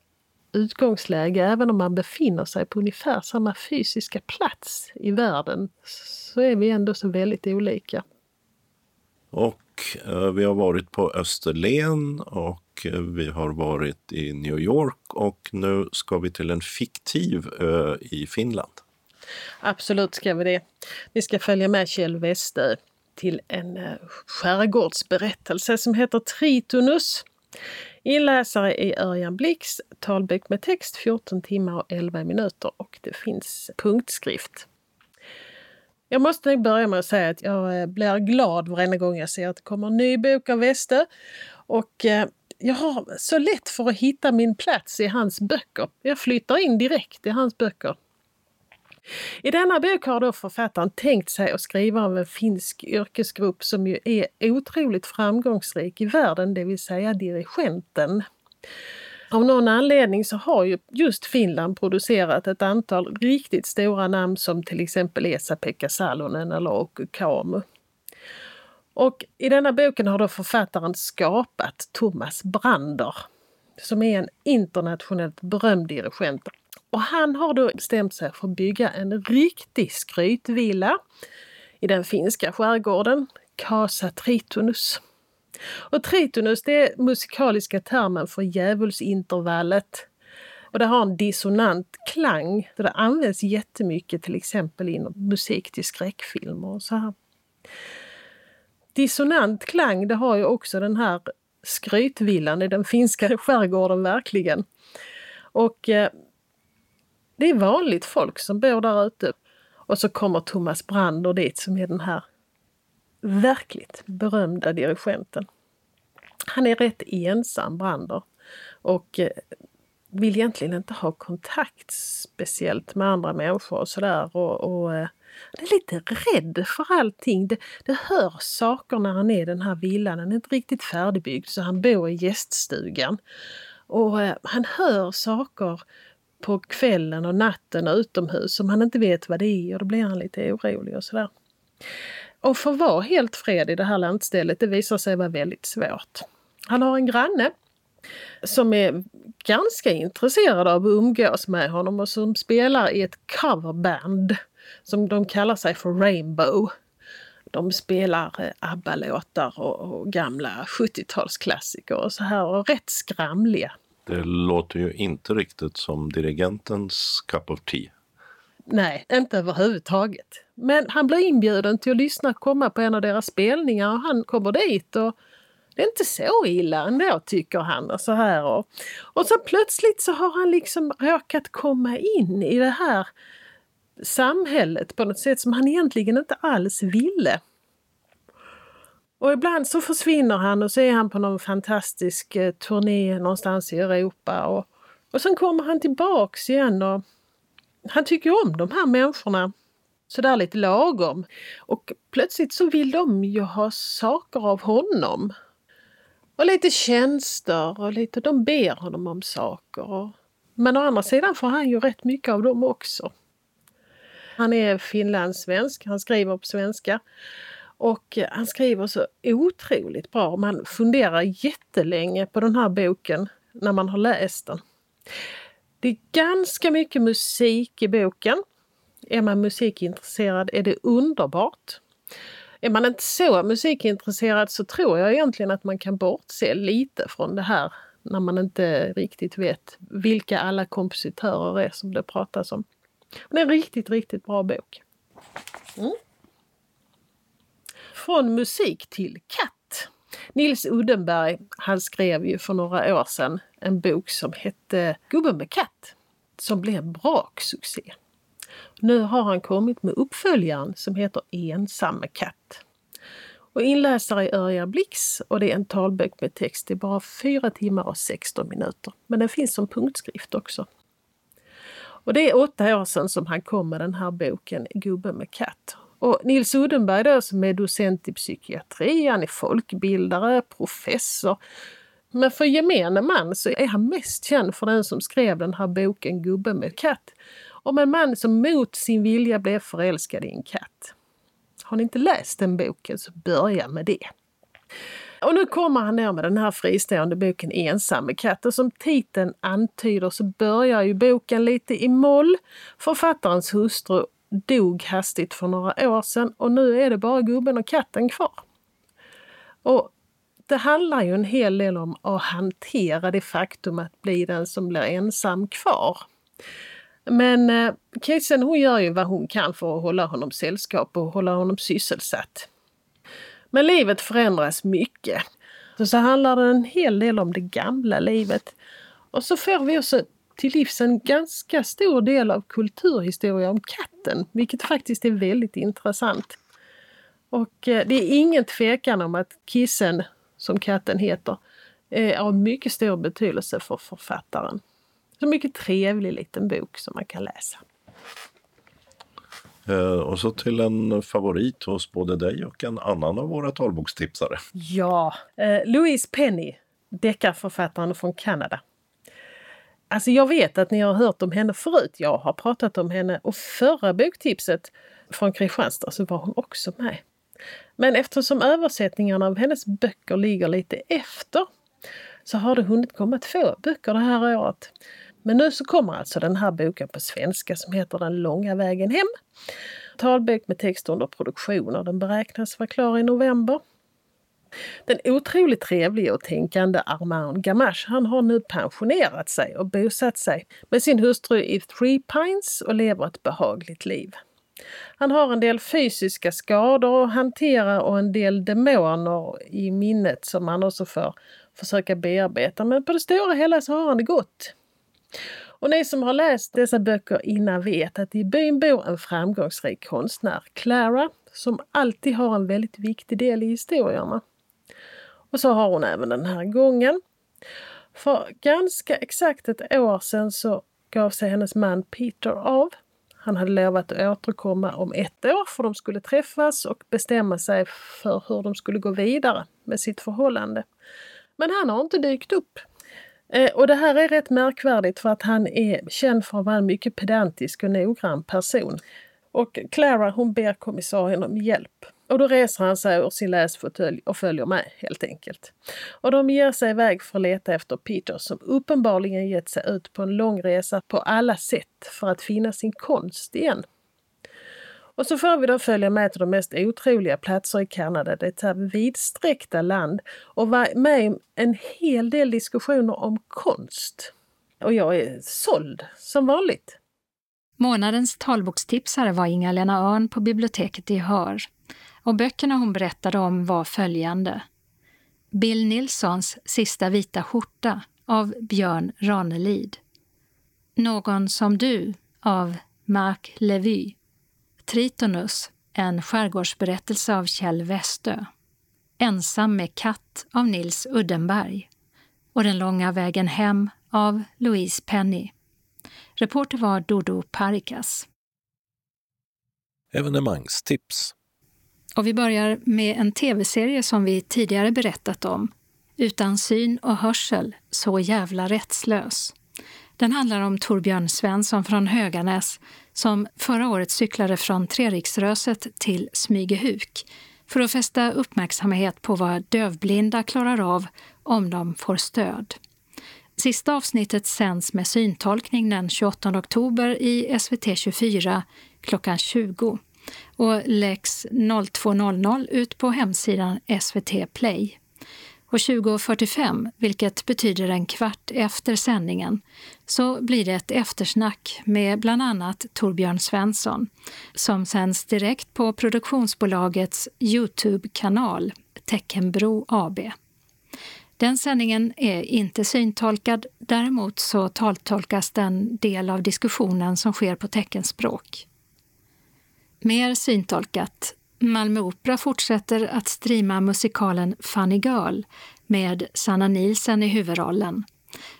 utgångsläge även om man befinner sig på ungefär samma fysiska plats i världen så är vi ändå så väldigt olika. Och eh, vi har varit på Österlen och eh, vi har varit i New York och nu ska vi till en fiktiv ö i Finland. Absolut ska vi det. Vi ska följa med Kjell Westö till en eh, skärgårdsberättelse som heter Tritonus. Inläsare är Örjan Blix, talbok med text 14 timmar och 11 minuter och det finns punktskrift. Jag måste nog börja med att säga att jag eh, blir glad varenda gång jag ser att det kommer en ny bok av Weste. Och eh, jag har så lätt för att hitta min plats i hans böcker. Jag flyttar in direkt i hans böcker. I denna bok har då författaren tänkt sig att skriva om en finsk yrkesgrupp som ju är otroligt framgångsrik i världen, det vill säga dirigenten. Av någon anledning så har ju just Finland producerat ett antal riktigt stora namn som till exempel Esa-Pekka Salonen eller Oku Kamu. Och i denna boken har då författaren skapat Thomas Brander. som är en internationellt berömd dirigent. Och han har då bestämt sig för att bygga en riktig skrytvilla i den finska skärgården, Casa Tritonus. Och tritonus det är musikaliska termen för djävulsintervallet. Och det har en dissonant klang. Så det används jättemycket till exempel inom musik till skräckfilmer och så här. Dissonant klang det har ju också den här skrytvillan i den finska skärgården verkligen. Och eh, det är vanligt folk som bor där ute. Och så kommer Thomas Brander dit som är den här verkligt berömda dirigenten. Han är rätt ensam, Brander. Och eh, vill egentligen inte ha kontakt speciellt med andra människor och sådär. Och, och eh, han är lite rädd för allting. Det, det hörs saker när han är i den här villan. Den är inte riktigt färdigbyggd så han bor i gäststugan. Och eh, han hör saker på kvällen och natten utomhus som han inte vet vad det är och då blir han lite orolig och sådär. Och för att vara helt fred i det här lantstället, det visar sig vara väldigt svårt. Han har en granne som är ganska intresserad av att umgås med honom och som spelar i ett coverband som de kallar sig för Rainbow. De spelar eh, ABBA-låtar och, och gamla 70-talsklassiker och så här och rätt skramliga. Det låter ju inte riktigt som dirigentens cup of tea. Nej, inte överhuvudtaget. Men han blir inbjuden till att lyssna komma på en av deras spelningar och han kommer dit och det är inte så illa ändå tycker han. Och, så här. Och, och så plötsligt så har han liksom råkat komma in i det här samhället på något sätt som han egentligen inte alls ville. Och ibland så försvinner han och så är han på någon fantastisk eh, turné någonstans i Europa. Och, och sen kommer han tillbaks igen och han tycker om de här människorna sådär lite lagom. Och plötsligt så vill de ju ha saker av honom. Och lite tjänster och lite, de ber honom om saker. Men å andra sidan får han ju rätt mycket av dem också. Han är finlandssvensk, han skriver på svenska. Och han skriver så otroligt bra. Man funderar jättelänge på den här boken när man har läst den. Det är ganska mycket musik i boken. Är man musikintresserad är det underbart. Är man inte så musikintresserad så tror jag egentligen att man kan bortse lite från det här när man inte riktigt vet vilka alla kompositörer är som det pratas om. Det är en riktigt, riktigt bra bok. Mm. Från musik till katt. Nils Uddenberg, han skrev ju för några år sedan en bok som hette Gubben med katt som blev braksuccé. Nu har han kommit med uppföljaren som heter Ensam med katt. Och inläsare är Örjan Blix och det är en talbok med text i bara 4 timmar och 16 minuter. Men den finns som punktskrift också. Och det är åtta år sedan som han kom med den här boken Gubben med katt. Och Nils Uddenberg då som är docent i psykiatri, han är folkbildare, professor. Men för gemene man så är han mest känd för den som skrev den här boken Gubben med katt. Om en man som mot sin vilja blev förälskad i en katt. Har ni inte läst den boken så börja med det. Och nu kommer han ner med den här fristående boken Ensam med katt och som titeln antyder så börjar ju boken lite i moll. Författarens hustru dog hastigt för några år sedan och nu är det bara gubben och katten kvar. Och det handlar ju en hel del om att hantera det faktum att bli den som blir ensam kvar. Men eh, Kissen hon gör ju vad hon kan för att hålla honom sällskap och hålla honom sysselsatt. Men livet förändras mycket. Så, så handlar det en hel del om det gamla livet. Och så får vi också till livs en ganska stor del av kulturhistoria om katten, vilket faktiskt är väldigt intressant. Och eh, det är ingen tvekan om att Kissen, som katten heter, är av mycket stor betydelse för författaren. Så mycket trevlig liten bok som man kan läsa. Eh, och så till en favorit hos både dig och en annan av våra talbokstipsare. Ja, eh, Louise Penny, deckarförfattaren från Kanada. Alltså jag vet att ni har hört om henne förut. Jag har pratat om henne och förra boktipset från Kristianstad så var hon också med. Men eftersom översättningarna av hennes böcker ligger lite efter så har det hunnit komma två böcker det här året. Men nu så kommer alltså den här boken på svenska som heter Den långa vägen hem. Talbok med text under produktion och den beräknas vara klar i november. Den otroligt trevliga och tänkande Armand Gamache han har nu pensionerat sig och bosatt sig med sin hustru i Three Pines och lever ett behagligt liv. Han har en del fysiska skador att hantera och en del demoner i minnet som han också får försöka bearbeta. Men på det stora hela så har han det gott. Och ni som har läst dessa böcker innan vet att i byn bor en framgångsrik konstnär, Clara, som alltid har en väldigt viktig del i historierna. Och så har hon även den här gången. För ganska exakt ett år sedan så gav sig hennes man Peter av. Han hade lovat att återkomma om ett år för de skulle träffas och bestämma sig för hur de skulle gå vidare med sitt förhållande. Men han har inte dykt upp. Eh, och det här är rätt märkvärdigt för att han är känd för att vara en mycket pedantisk och noggrann person. Och Clara hon ber kommissarien om hjälp. Och då reser han sig ur sin läsfåtölj och följer med helt enkelt. Och de ger sig iväg för att leta efter Peter som uppenbarligen gett sig ut på en lång resa på alla sätt för att finna sin konst igen. Och så får vi då följa med till de mest otroliga platser i Kanada, detta vidsträckta land och vara med i en hel del diskussioner om konst. Och jag är såld, som vanligt. Månadens talbokstipsare var Inga-Lena Örn på biblioteket i Hör. Och böckerna hon berättade om var följande. Bill Nilssons Sista vita skjorta av Björn Ranelid. Någon som du av Marc Levy. Tritonus, en skärgårdsberättelse av Kjell Westö. Ensam med katt av Nils Uddenberg. Och Den långa vägen hem av Louise Penny. Reporter var Dodo Parikas. Evenemangstips. Och vi börjar med en tv-serie som vi tidigare berättat om. Utan syn och hörsel, så jävla rättslös. Den handlar om Torbjörn Svensson från Höganäs som förra året cyklade från Treriksröset till Smygehuk för att fästa uppmärksamhet på vad dövblinda klarar av om de får stöd. Sista avsnittet sänds med syntolkning den 28 oktober i SVT 24 klockan 20 och läggs 02.00 ut på hemsidan SVT Play. Och 20.45, vilket betyder en kvart efter sändningen, så blir det ett eftersnack med bland annat Torbjörn Svensson som sänds direkt på produktionsbolagets Youtube-kanal Teckenbro AB. Den sändningen är inte syntolkad, däremot så taltolkas den del av diskussionen som sker på teckenspråk. Mer syntolkat. Malmö Opera fortsätter att streama musikalen Funny Girl med Sanna Nielsen i huvudrollen.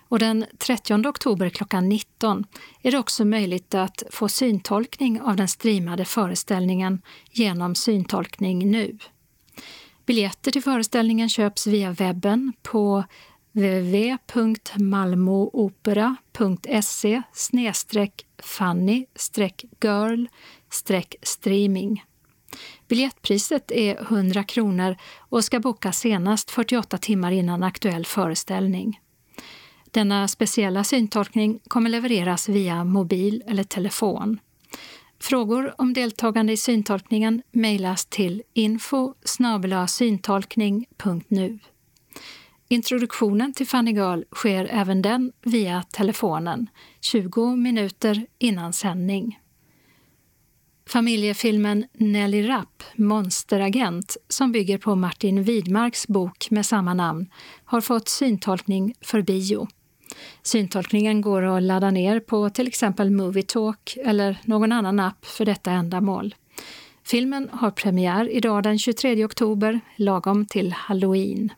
Och den 30 oktober klockan 19 är det också möjligt att få syntolkning av den streamade föreställningen genom Syntolkning nu. Biljetter till föreställningen köps via webben på www.malmoopera.se funny girl streaming. Biljettpriset är 100 kronor och ska bokas senast 48 timmar innan aktuell föreställning. Denna speciella syntolkning kommer levereras via mobil eller telefon. Frågor om deltagande i syntolkningen mejlas till info syntolkning.nu. Introduktionen till Funny Girl sker även den via telefonen 20 minuter innan sändning. Familjefilmen Nelly Rapp, Monsteragent, som bygger på Martin Widmarks bok med samma namn, har fått syntolkning för bio. Syntolkningen går att ladda ner på till exempel Movietalk eller någon annan app för detta ändamål. Filmen har premiär idag den 23 oktober, lagom till halloween.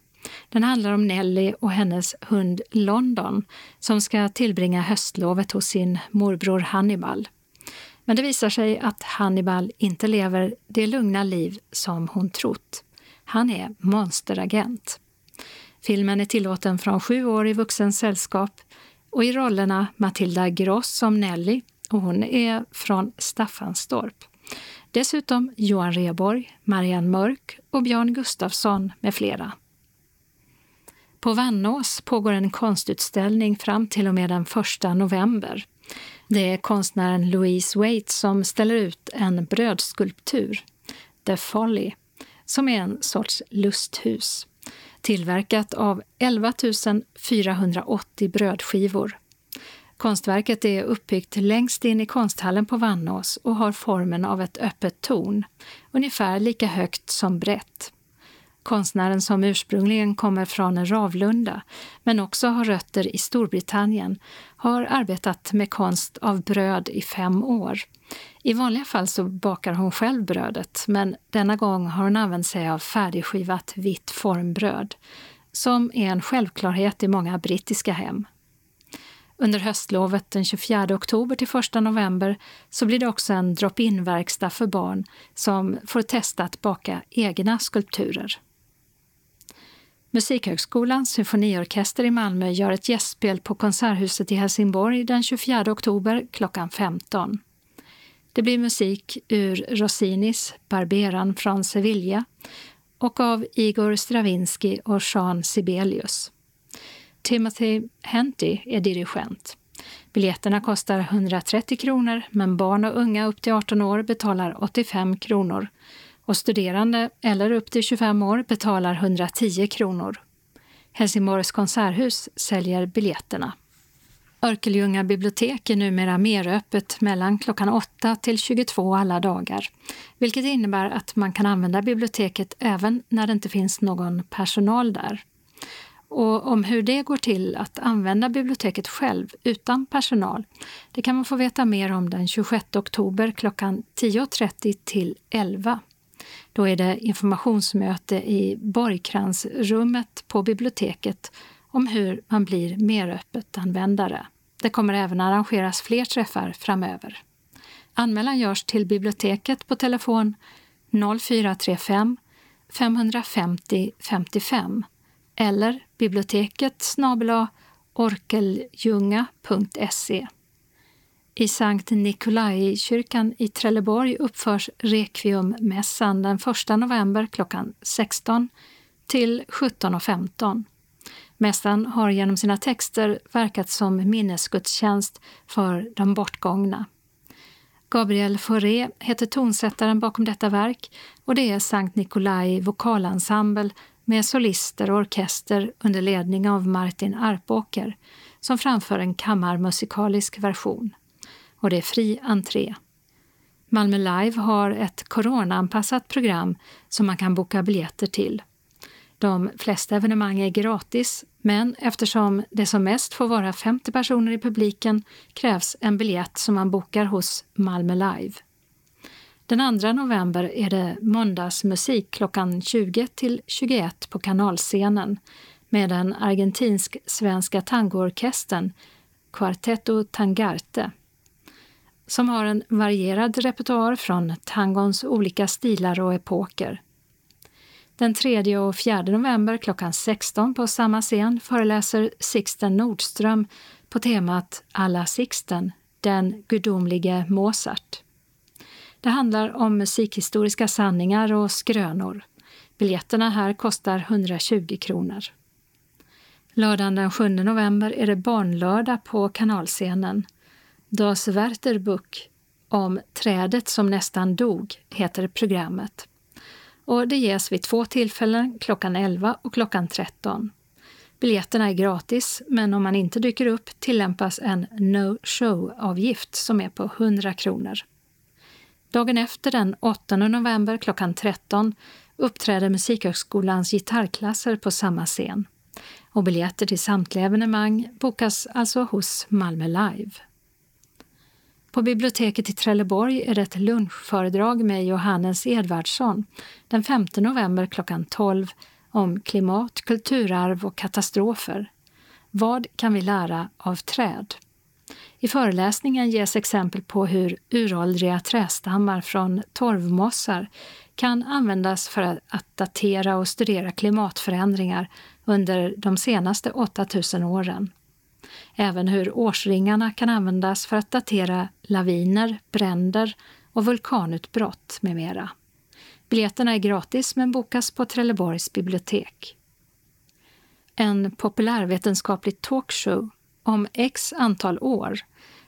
Den handlar om Nelly och hennes hund London som ska tillbringa höstlovet hos sin morbror Hannibal. Men det visar sig att Hannibal inte lever det lugna liv som hon trott. Han är monsteragent. Filmen är tillåten från sju år i vuxens sällskap och i rollerna Matilda Gross som Nelly och hon är från Staffanstorp. Dessutom Johan Reborg, Marianne Mörk och Björn Gustafsson med flera. På Vannås pågår en konstutställning fram till och med den 1 november. Det är konstnären Louise Waite som ställer ut en brödskulptur, The Folly, som är en sorts lusthus tillverkat av 11 480 brödskivor. Konstverket är uppbyggt längst in i konsthallen på Vannås och har formen av ett öppet torn, ungefär lika högt som brett. Konstnären som ursprungligen kommer från Ravlunda, men också har rötter i Storbritannien, har arbetat med konst av bröd i fem år. I vanliga fall så bakar hon själv brödet, men denna gång har hon använt sig av färdigskivat vitt formbröd, som är en självklarhet i många brittiska hem. Under höstlovet den 24 oktober till 1 november så blir det också en drop-in-verkstad för barn som får testa att baka egna skulpturer. Musikhögskolans symfoniorkester i Malmö gör ett gästspel på Konserthuset i Helsingborg den 24 oktober klockan 15. Det blir musik ur Rossinis Barberan från Sevilla och av Igor Stravinsky och Jean Sibelius. Timothy Henty är dirigent. Biljetterna kostar 130 kronor men barn och unga upp till 18 år betalar 85 kronor och studerande eller upp till 25 år betalar 110 kronor. Helsingborgs konserthus säljer biljetterna. Örkelljunga bibliotek är numera mer öppet mellan klockan 8 till 22 alla dagar, vilket innebär att man kan använda biblioteket även när det inte finns någon personal där. Och om hur det går till att använda biblioteket själv utan personal, det kan man få veta mer om den 26 oktober klockan 10.30 till 11. Då är det informationsmöte i Borgkransrummet på biblioteket om hur man blir mer öppet användare. Det kommer även arrangeras fler träffar framöver. Anmälan görs till biblioteket på telefon 0435 550 55 eller biblioteket snabela orkeljunga.se. I Sankt Nikolai-kyrkan i Trelleborg uppförs Requiemmässan den 1 november klockan 16 till 17.15. Mässan har genom sina texter verkat som minnesgudstjänst för de bortgångna. Gabriel Fauré heter tonsättaren bakom detta verk och det är Sankt Nikolai vokalensemble med solister och orkester under ledning av Martin Arpåker som framför en kammarmusikalisk version. Och det är fri entré. Malmö Live har ett coronaanpassat program som man kan boka biljetter till. De flesta evenemang är gratis, men eftersom det som mest får vara 50 personer i publiken krävs en biljett som man bokar hos Malmö Live. Den 2 november är det måndagsmusik klockan 20 till 21 på kanalscenen med den argentinsk-svenska tangoorkestern Quartetto Tangarte som har en varierad repertoar från tangons olika stilar och epoker. Den 3 och 4 november klockan 16 på samma scen föreläser Sixten Nordström på temat Alla Sixten, den gudomlige Mozart. Det handlar om musikhistoriska sanningar och skrönor. Biljetterna här kostar 120 kronor. Lördagen den 7 november är det barnlördag på kanalscenen. Das Wertherbuch om trädet som nästan dog heter programmet. Och det ges vid två tillfällen, klockan 11 och klockan 13. Biljetterna är gratis, men om man inte dyker upp tillämpas en no-show-avgift som är på 100 kronor. Dagen efter, den 8 november klockan 13, uppträder Musikhögskolans gitarrklasser på samma scen. Och biljetter till samtliga evenemang bokas alltså hos Malmö Live. På biblioteket i Trelleborg är det ett lunchföredrag med Johannes Edvardsson den 5 november klockan 12 om klimat, kulturarv och katastrofer. Vad kan vi lära av träd? I föreläsningen ges exempel på hur uråldriga trästammar från torvmossar kan användas för att datera och studera klimatförändringar under de senaste 8000 åren. Även hur årsringarna kan användas för att datera laviner, bränder och vulkanutbrott med mera. Biljetterna är gratis men bokas på Trelleborgs bibliotek. en populärvetenskaplig talkshow om x antal år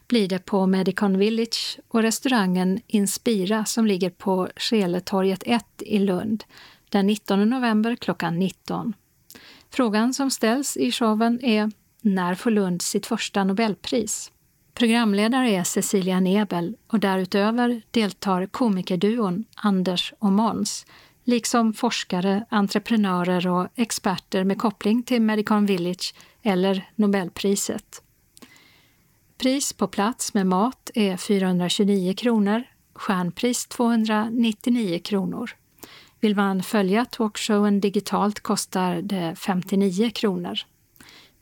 blir det på Medicon Village och restaurangen Inspira som ligger på Skeletorget 1 i Lund den 19 november klockan 19. Frågan som ställs i showen är när får Lund sitt första Nobelpris? Programledare är Cecilia Nebel och därutöver deltar komikerduon Anders och Måns liksom forskare, entreprenörer och experter med koppling till Medicon Village eller Nobelpriset. Pris på plats med mat är 429 kronor, stjärnpris 299 kronor. Vill man följa talkshowen digitalt kostar det 59 kronor.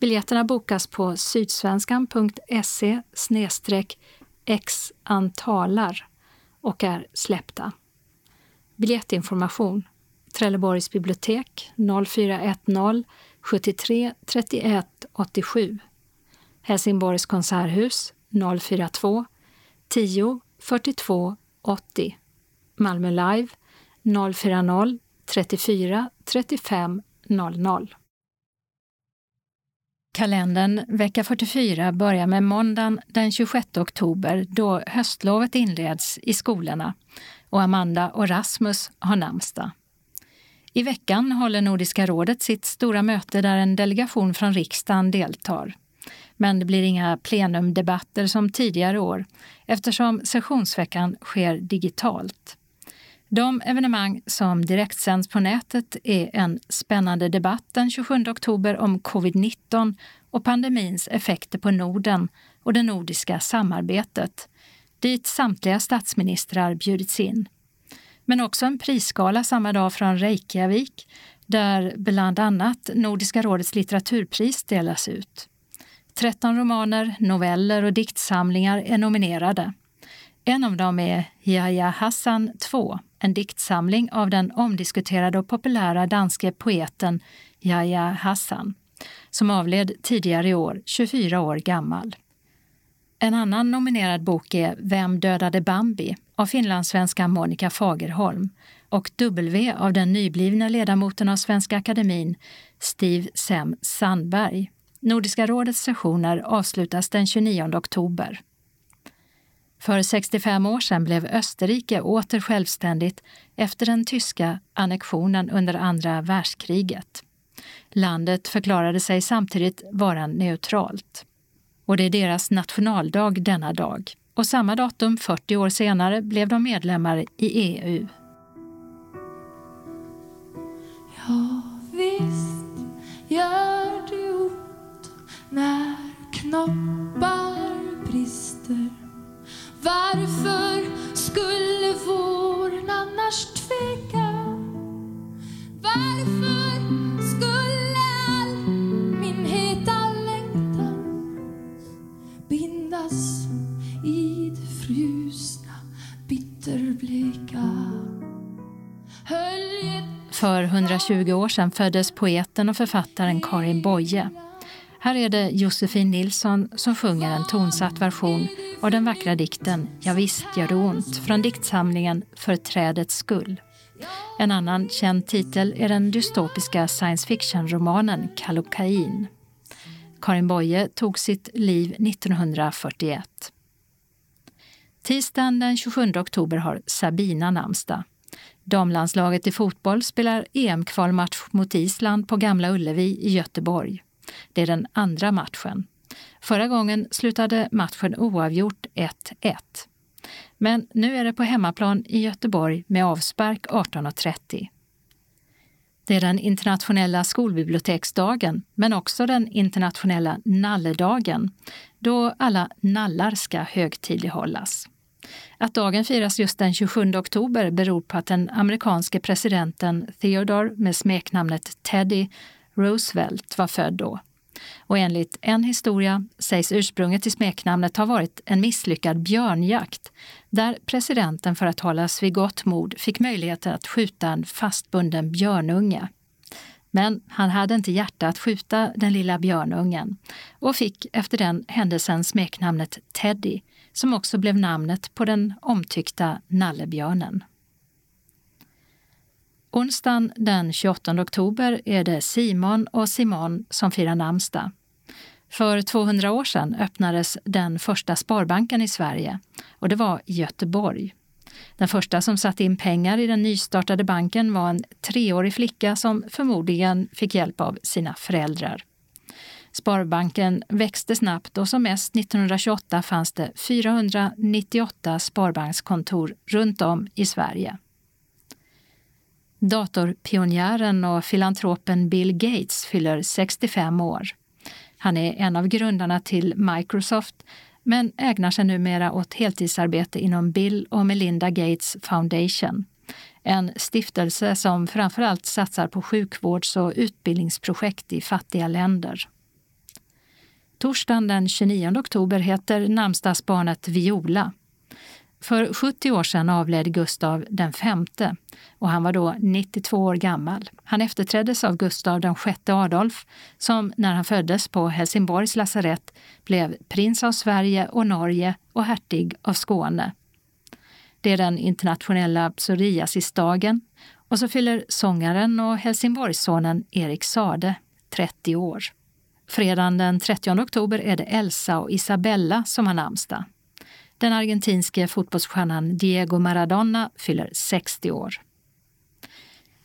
Biljetterna bokas på sydsvenskan.se xantalar och är släppta. Biljettinformation Trelleborgs bibliotek 0410 73 31 87 Helsingborgs konserthus 042 10 42 80 Malmö Live 040 34 35 00 Kalendern vecka 44 börjar med måndagen den 26 oktober då höstlovet inleds i skolorna och Amanda och Rasmus har namnsdag. I veckan håller Nordiska rådet sitt stora möte där en delegation från riksdagen deltar. Men det blir inga plenumdebatter som tidigare år eftersom sessionsveckan sker digitalt. De evenemang som direktsänds på nätet är en spännande debatt den 27 oktober om covid-19 och pandemins effekter på Norden och det nordiska samarbetet, dit samtliga statsministrar bjudits in. Men också en prisgala samma dag från Reykjavik där bland annat Nordiska rådets litteraturpris delas ut. 13 romaner, noveller och diktsamlingar är nominerade. En av dem är Yahya Hassan 2, en diktsamling av den omdiskuterade och populära danske poeten Yahya Hassan, som avled tidigare i år, 24 år gammal. En annan nominerad bok är Vem dödade Bambi av finlandssvenska Monica Fagerholm och W av den nyblivna ledamoten av Svenska Akademin, Steve Sem Sandberg. Nordiska rådets sessioner avslutas den 29 oktober. För 65 år sedan blev Österrike åter självständigt efter den tyska annektionen under andra världskriget. Landet förklarade sig samtidigt vara neutralt. Och det är deras nationaldag denna dag. Och samma datum, 40 år senare, blev de medlemmar i EU. Ja, visst gör det ont när knoppar brister varför skulle våren annars tveka? Varför skulle all min heta längtan bindas i det frusna, bitterbleka? För 120 år sedan föddes poeten och författaren Karin Boye. Här är det Josefin Nilsson som sjunger en tonsatt version av den vackra dikten Ja visst gör det ont från diktsamlingen För trädets skull. En annan känd titel är den dystopiska science fiction-romanen Kallocain. Karin Boye tog sitt liv 1941. Tisdagen den 27 oktober har Sabina namnsdag. Damlandslaget i fotboll spelar EM-kvalmatch mot Island på Gamla Ullevi i Göteborg. Det är den andra matchen. Förra gången slutade matchen oavgjort 1-1. Men nu är det på hemmaplan i Göteborg med avspark 18.30. Det är den internationella skolbiblioteksdagen, men också den internationella nalledagen, då alla nallar ska högtidlighållas. Att dagen firas just den 27 oktober beror på att den amerikanske presidenten Theodore med smeknamnet Teddy Roosevelt var född då. Och enligt en historia sägs ursprunget till smeknamnet ha varit en misslyckad björnjakt där presidenten för att hållas vid gott mod fick möjlighet att skjuta en fastbunden björnunge. Men han hade inte hjärta att skjuta den lilla björnungen och fick efter den händelsen smeknamnet Teddy som också blev namnet på den omtyckta nallebjörnen. Onsdagen den 28 oktober är det Simon och Simon som firar namnsdag. För 200 år sedan öppnades den första sparbanken i Sverige och det var i Göteborg. Den första som satte in pengar i den nystartade banken var en treårig flicka som förmodligen fick hjälp av sina föräldrar. Sparbanken växte snabbt och som mest 1928 fanns det 498 sparbankskontor runt om i Sverige. Datorpionjären och filantropen Bill Gates fyller 65 år. Han är en av grundarna till Microsoft men ägnar sig numera åt heltidsarbete inom Bill och Melinda Gates Foundation. En stiftelse som framförallt satsar på sjukvårds och utbildningsprojekt i fattiga länder. Torsdagen den 29 oktober heter namnsdagsbarnet Viola. För 70 år sedan avled Gustav V och han var då 92 år gammal. Han efterträddes av Gustav VI Adolf som när han föddes på Helsingborgs lasarett blev prins av Sverige och Norge och hertig av Skåne. Det är den internationella psoriasisdagen och så fyller sångaren och Helsingborgssonen Erik Sade 30 år. Fredagen den 30 oktober är det Elsa och Isabella som har namnsdag. Den argentinske fotbollsstjärnan Diego Maradona fyller 60 år.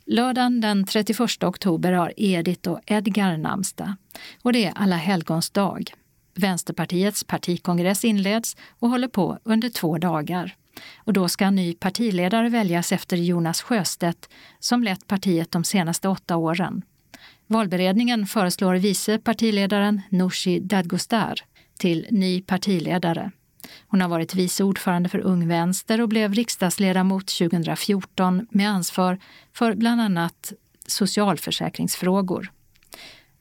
Lördagen den 31 oktober har Edith och Edgar namnsdag och det är Alla helgons dag. Vänsterpartiets partikongress inleds och håller på under två dagar. Och då ska en ny partiledare väljas efter Jonas Sjöstedt som lett partiet de senaste åtta åren. Valberedningen föreslår vice partiledaren Nooshi Dadgostar till ny partiledare. Hon har varit vice ordförande för Ung Vänster och blev riksdagsledamot 2014 med ansvar för bland annat socialförsäkringsfrågor.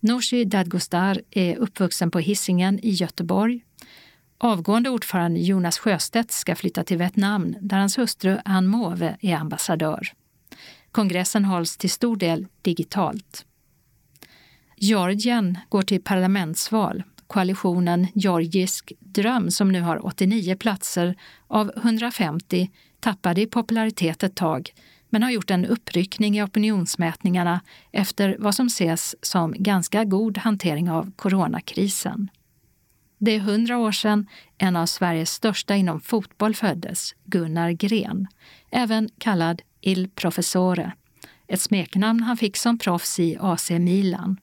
Nooshi Dadgostar är uppvuxen på Hisingen i Göteborg. Avgående ordförande Jonas Sjöstedt ska flytta till Vietnam där hans hustru Ann Måwe är ambassadör. Kongressen hålls till stor del digitalt. Georgien går till parlamentsval koalitionen Georgisk dröm som nu har 89 platser av 150 tappade i popularitet ett tag men har gjort en uppryckning i opinionsmätningarna efter vad som ses som ganska god hantering av coronakrisen. Det är hundra år sedan en av Sveriges största inom fotboll föddes, Gunnar Gren, även kallad Il Professore, ett smeknamn han fick som proffs i AC Milan.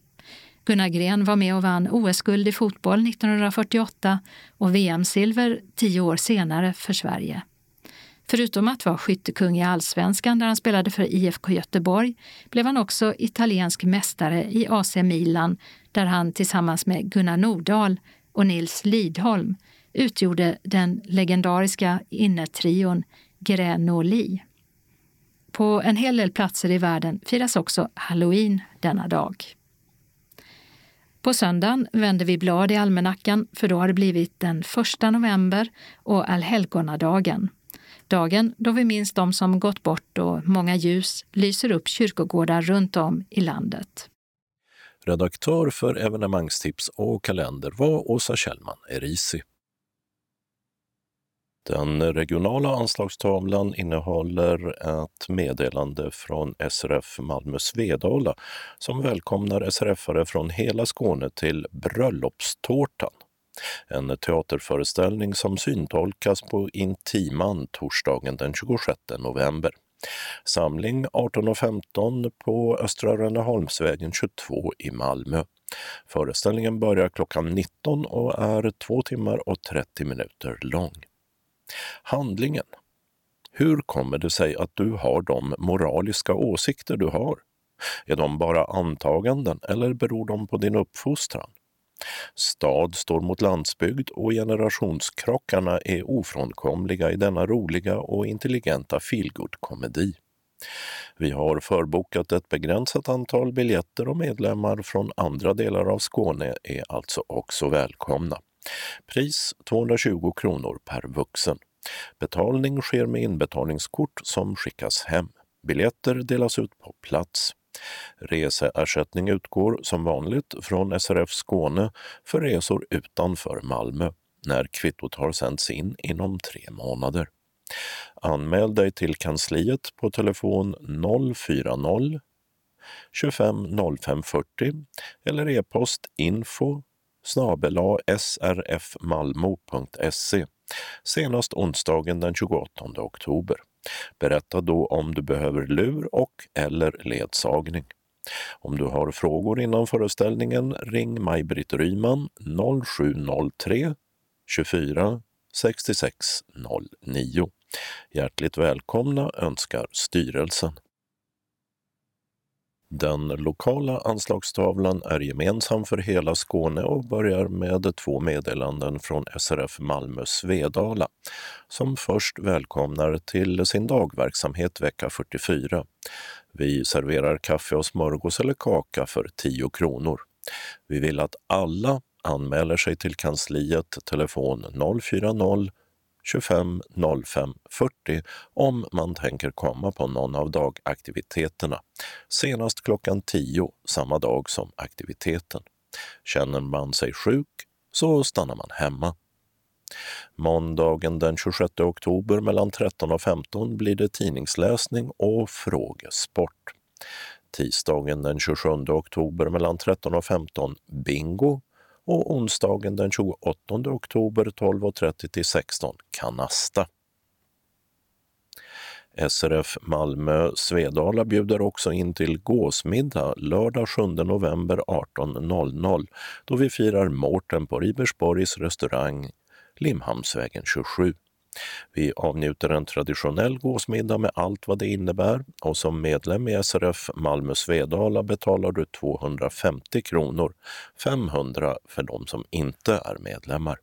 Gunnar Gren var med och vann OS-guld i fotboll 1948 och VM-silver tio år senare för Sverige. Förutom att vara skyttekung i allsvenskan där han spelade för IFK Göteborg blev han också italiensk mästare i AC Milan där han tillsammans med Gunnar Nordahl och Nils Lidholm utgjorde den legendariska innetrion Grenoli. På en hel del platser i världen firas också halloween denna dag. På söndagen vänder vi blad i almanackan för då har det blivit den 1 november och allhelgonadagen. Dagen då vi minns de som gått bort och många ljus lyser upp kyrkogårdar runt om i landet. Redaktör för evenemangstips och kalender var Åsa Kjellman Erisi. Den regionala anslagstavlan innehåller ett meddelande från SRF Malmö Svedala som välkomnar SRF-are från hela Skåne till Bröllopstårtan. En teaterföreställning som syntolkas på Intiman torsdagen den 26 november. Samling 18.15 på Östra Rönneholmsvägen 22 i Malmö. Föreställningen börjar klockan 19 och är 2 timmar och 30 minuter lång. Handlingen. Hur kommer det sig att du har de moraliska åsikter du har? Är de bara antaganden eller beror de på din uppfostran? Stad står mot landsbygd och generationskrockarna är ofrånkomliga i denna roliga och intelligenta feelgood-komedi. Vi har förbokat ett begränsat antal biljetter och medlemmar från andra delar av Skåne är alltså också välkomna. Pris 220 kronor per vuxen. Betalning sker med inbetalningskort som skickas hem. Biljetter delas ut på plats. Reseersättning utgår som vanligt från SRF Skåne för resor utanför Malmö när kvittot har sänts in inom tre månader. Anmäl dig till kansliet på telefon 040 25 05 40 eller e-post info snabela srfmalmo.se senast onsdagen den 28 oktober. Berätta då om du behöver lur och eller ledsagning. Om du har frågor innan föreställningen, ring Maj-Britt Ryman 0703 24 66 09. Hjärtligt välkomna önskar styrelsen. Den lokala anslagstavlan är gemensam för hela Skåne och börjar med två meddelanden från SRF Malmö Svedala som först välkomnar till sin dagverksamhet vecka 44. Vi serverar kaffe och smörgås eller kaka för 10 kronor. Vi vill att alla anmäler sig till kansliet telefon 040 25 05 40 om man tänker komma på någon av dagaktiviteterna. Senast klockan 10 samma dag som aktiviteten. Känner man sig sjuk så stannar man hemma. Måndagen den 26 oktober mellan 13 och 15 blir det tidningsläsning och frågesport. Tisdagen den 27 oktober mellan 13 och 15 bingo och onsdagen den 28 oktober 12.30 till 16 Kanasta. SRF Malmö Svedala bjuder också in till gåsmiddag lördag 7 november 18.00 då vi firar Mårten på Ribersborgs restaurang Limhamnsvägen 27. Vi avnjuter en traditionell gåsmiddag med allt vad det innebär och som medlem i SRF Malmö Svedala betalar du 250 kronor, 500 för de som inte är medlemmar.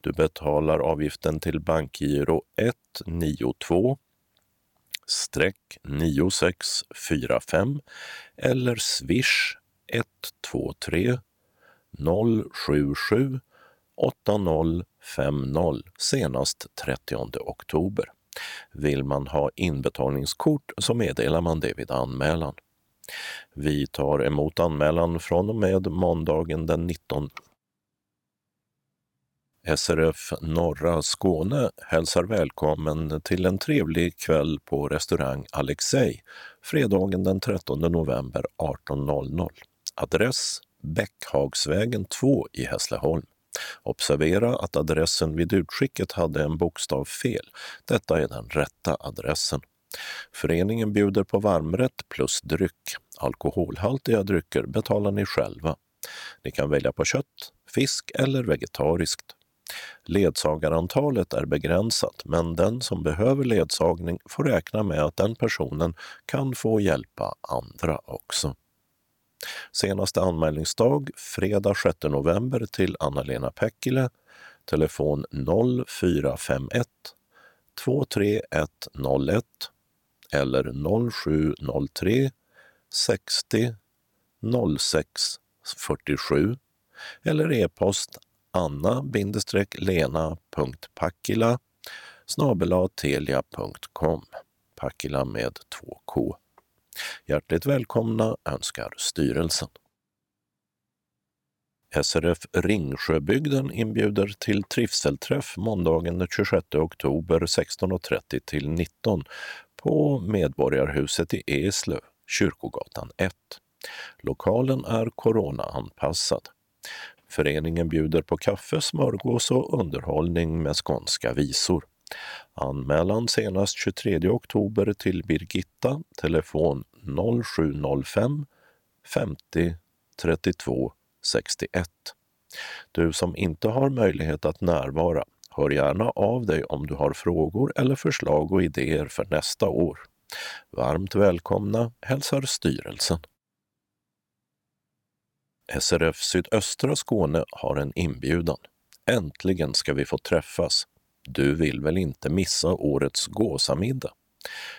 Du betalar avgiften till bankgiro 192 9645 eller swish 123 077 80 5.0 senast 30 oktober. Vill man ha inbetalningskort så meddelar man det vid anmälan. Vi tar emot anmälan från och med måndagen den 19 SRF Norra Skåne hälsar välkommen till en trevlig kväll på restaurang Alexei fredagen den 13 november 18.00. Adress Bäckhagsvägen 2 i Hässleholm. Observera att adressen vid utskicket hade en bokstav fel. Detta är den rätta adressen. Föreningen bjuder på varmrätt plus dryck. Alkoholhaltiga drycker betalar ni själva. Ni kan välja på kött, fisk eller vegetariskt. Ledsagarantalet är begränsat men den som behöver ledsagning får räkna med att den personen kan få hjälpa andra också. Senaste anmälningsdag fredag 6 november till Anna-Lena Päckile, Telefon 0451 23101 eller 0703 60 06 47 eller e-post anna-lena.packila snabelatelia.com Packila med 2K. Hjärtligt välkomna önskar styrelsen. SRF Ringsjöbygden inbjuder till trivselträff måndagen den 26 oktober 16.30 till 19 på Medborgarhuset i Eslöv, Kyrkogatan 1. Lokalen är coronaanpassad. Föreningen bjuder på kaffe, smörgås och underhållning med skånska visor. Anmälan senast 23 oktober till Birgitta, telefon 0705 50 32 61. Du som inte har möjlighet att närvara, hör gärna av dig om du har frågor eller förslag och idéer för nästa år. Varmt välkomna hälsar styrelsen. SRF Sydöstra Skåne har en inbjudan. Äntligen ska vi få träffas. Du vill väl inte missa årets gåsamiddag?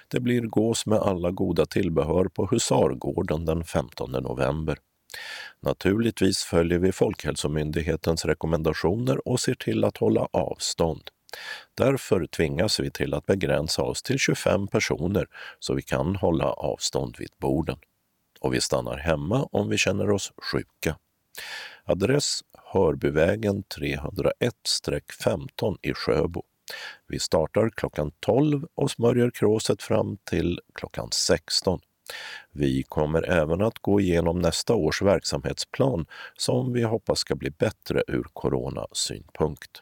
Det blir gås med alla goda tillbehör på Husargården den 15 november. Naturligtvis följer vi Folkhälsomyndighetens rekommendationer och ser till att hålla avstånd. Därför tvingas vi till att begränsa oss till 25 personer så vi kan hålla avstånd vid borden. Och vi stannar hemma om vi känner oss sjuka. Adress Hörbyvägen 301-15 i Sjöbo. Vi startar klockan 12 och smörjer kråset fram till klockan 16. Vi kommer även att gå igenom nästa års verksamhetsplan som vi hoppas ska bli bättre ur coronasynpunkt.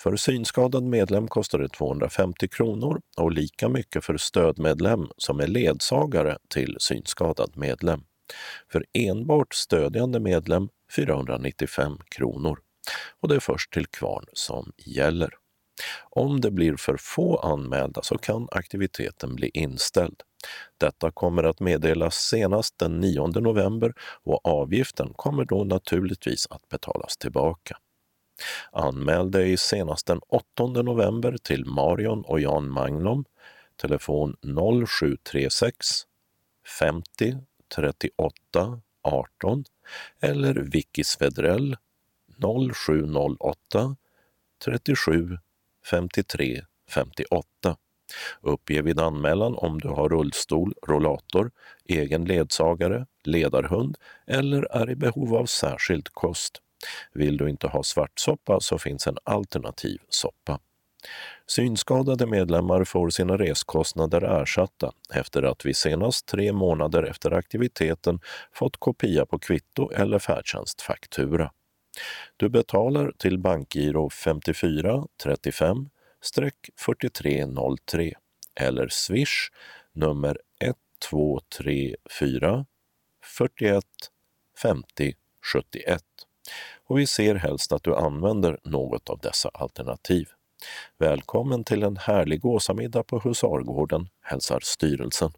För synskadad medlem kostar det 250 kronor och lika mycket för stödmedlem som är ledsagare till synskadad medlem. För enbart stödjande medlem 495 kronor. Och det är först till kvarn som gäller. Om det blir för få anmälda så kan aktiviteten bli inställd. Detta kommer att meddelas senast den 9 november och avgiften kommer då naturligtvis att betalas tillbaka. Anmäl dig senast den 8 november till Marion och Jan Magnum, telefon 0736 50 38 18 eller Vicky Svedrell 0708 37 53 58. Uppge vid anmälan om du har rullstol, rollator, egen ledsagare, ledarhund eller är i behov av särskild kost. Vill du inte ha svartsoppa så finns en alternativ soppa. Synskadade medlemmar får sina reskostnader ersatta efter att vi senast tre månader efter aktiviteten fått kopia på kvitto eller färdtjänstfaktura. Du betalar till bankgiro 54 35 4303 eller swish nummer 1234 41 50 71. Och vi ser helst att du använder något av dessa alternativ. Välkommen till en härlig gåsamiddag på Husargården, hälsar styrelsen.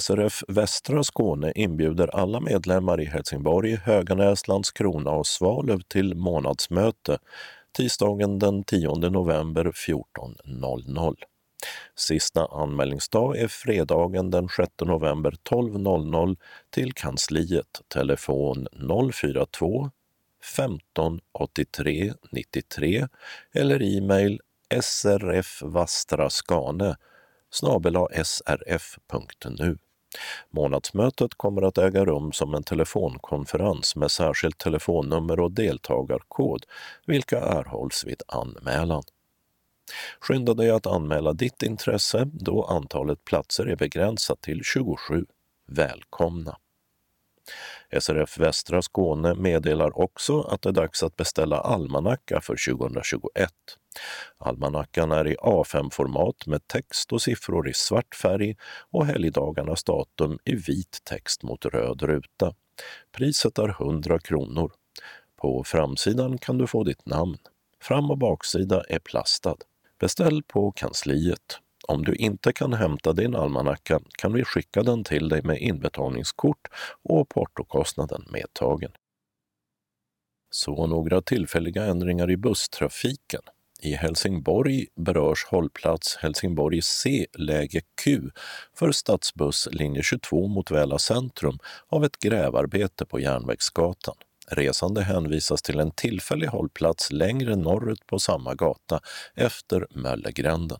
SRF Västra Skåne inbjuder alla medlemmar i Helsingborg, Höganäs, Landskrona och Svalöv till månadsmöte tisdagen den 10 november 14.00. Sista anmälningsdag är fredagen den 6 november 12.00 till kansliet telefon 042 15 83 93 eller e-mail srfvastraskane srf.nu. Månadsmötet kommer att äga rum som en telefonkonferens med särskilt telefonnummer och deltagarkod, vilka erhålls vid anmälan. Skynda dig att anmäla ditt intresse då antalet platser är begränsat till 27. Välkomna! SRF Västra Skåne meddelar också att det är dags att beställa almanacka för 2021. Almanackan är i A5-format med text och siffror i svart färg och helgdagarnas datum i vit text mot röd ruta. Priset är 100 kronor. På framsidan kan du få ditt namn. Fram och baksida är plastad. Beställ på kansliet. Om du inte kan hämta din almanacka kan vi skicka den till dig med inbetalningskort och portokostnaden medtagen. Så några tillfälliga ändringar i busstrafiken. I Helsingborg berörs hållplats Helsingborg C, läge Q för stadsbuss linje 22 mot Väla centrum av ett grävarbete på Järnvägsgatan. Resande hänvisas till en tillfällig hållplats längre norrut på samma gata efter Möllegränden.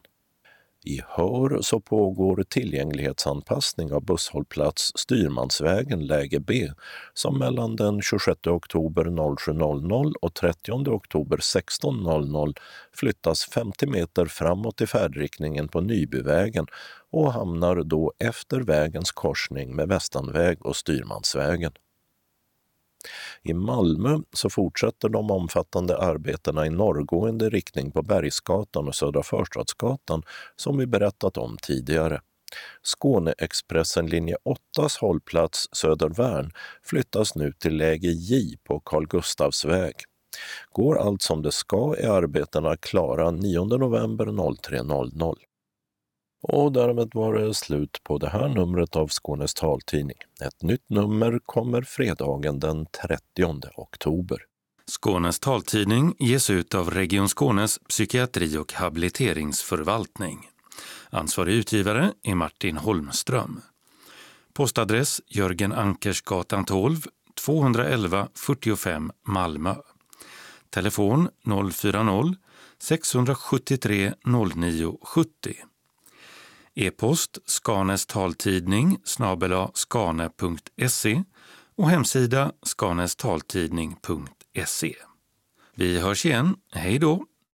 I Hör så pågår tillgänglighetsanpassning av busshållplats Styrmansvägen läge B som mellan den 26 oktober 07.00 och 30 oktober 16.00 flyttas 50 meter framåt i färdriktningen på Nybyvägen och hamnar då efter vägens korsning med Västanväg och Styrmansvägen. I Malmö så fortsätter de omfattande arbetena i norrgående riktning på Bergsgatan och Södra Förstadsgatan som vi berättat om tidigare. Skåneexpressen linje 8s hållplats Södervärn flyttas nu till läge J på Carl Gustavs väg. Går allt som det ska är arbetena klara 9 november 03.00. Och därmed var det slut på det här numret av Skånes taltidning. Ett nytt nummer kommer fredagen den 30 oktober. Skånes taltidning ges ut av Region Skånes psykiatri och habiliteringsförvaltning. Ansvarig utgivare är Martin Holmström. Postadress Jörgen Ankersgatan 12, 211 45 Malmö. Telefon 040-673 09 70. E-post Skanes taltidning snabela skane.se och hemsida skanestaltidning.se. Vi hörs igen. Hej då!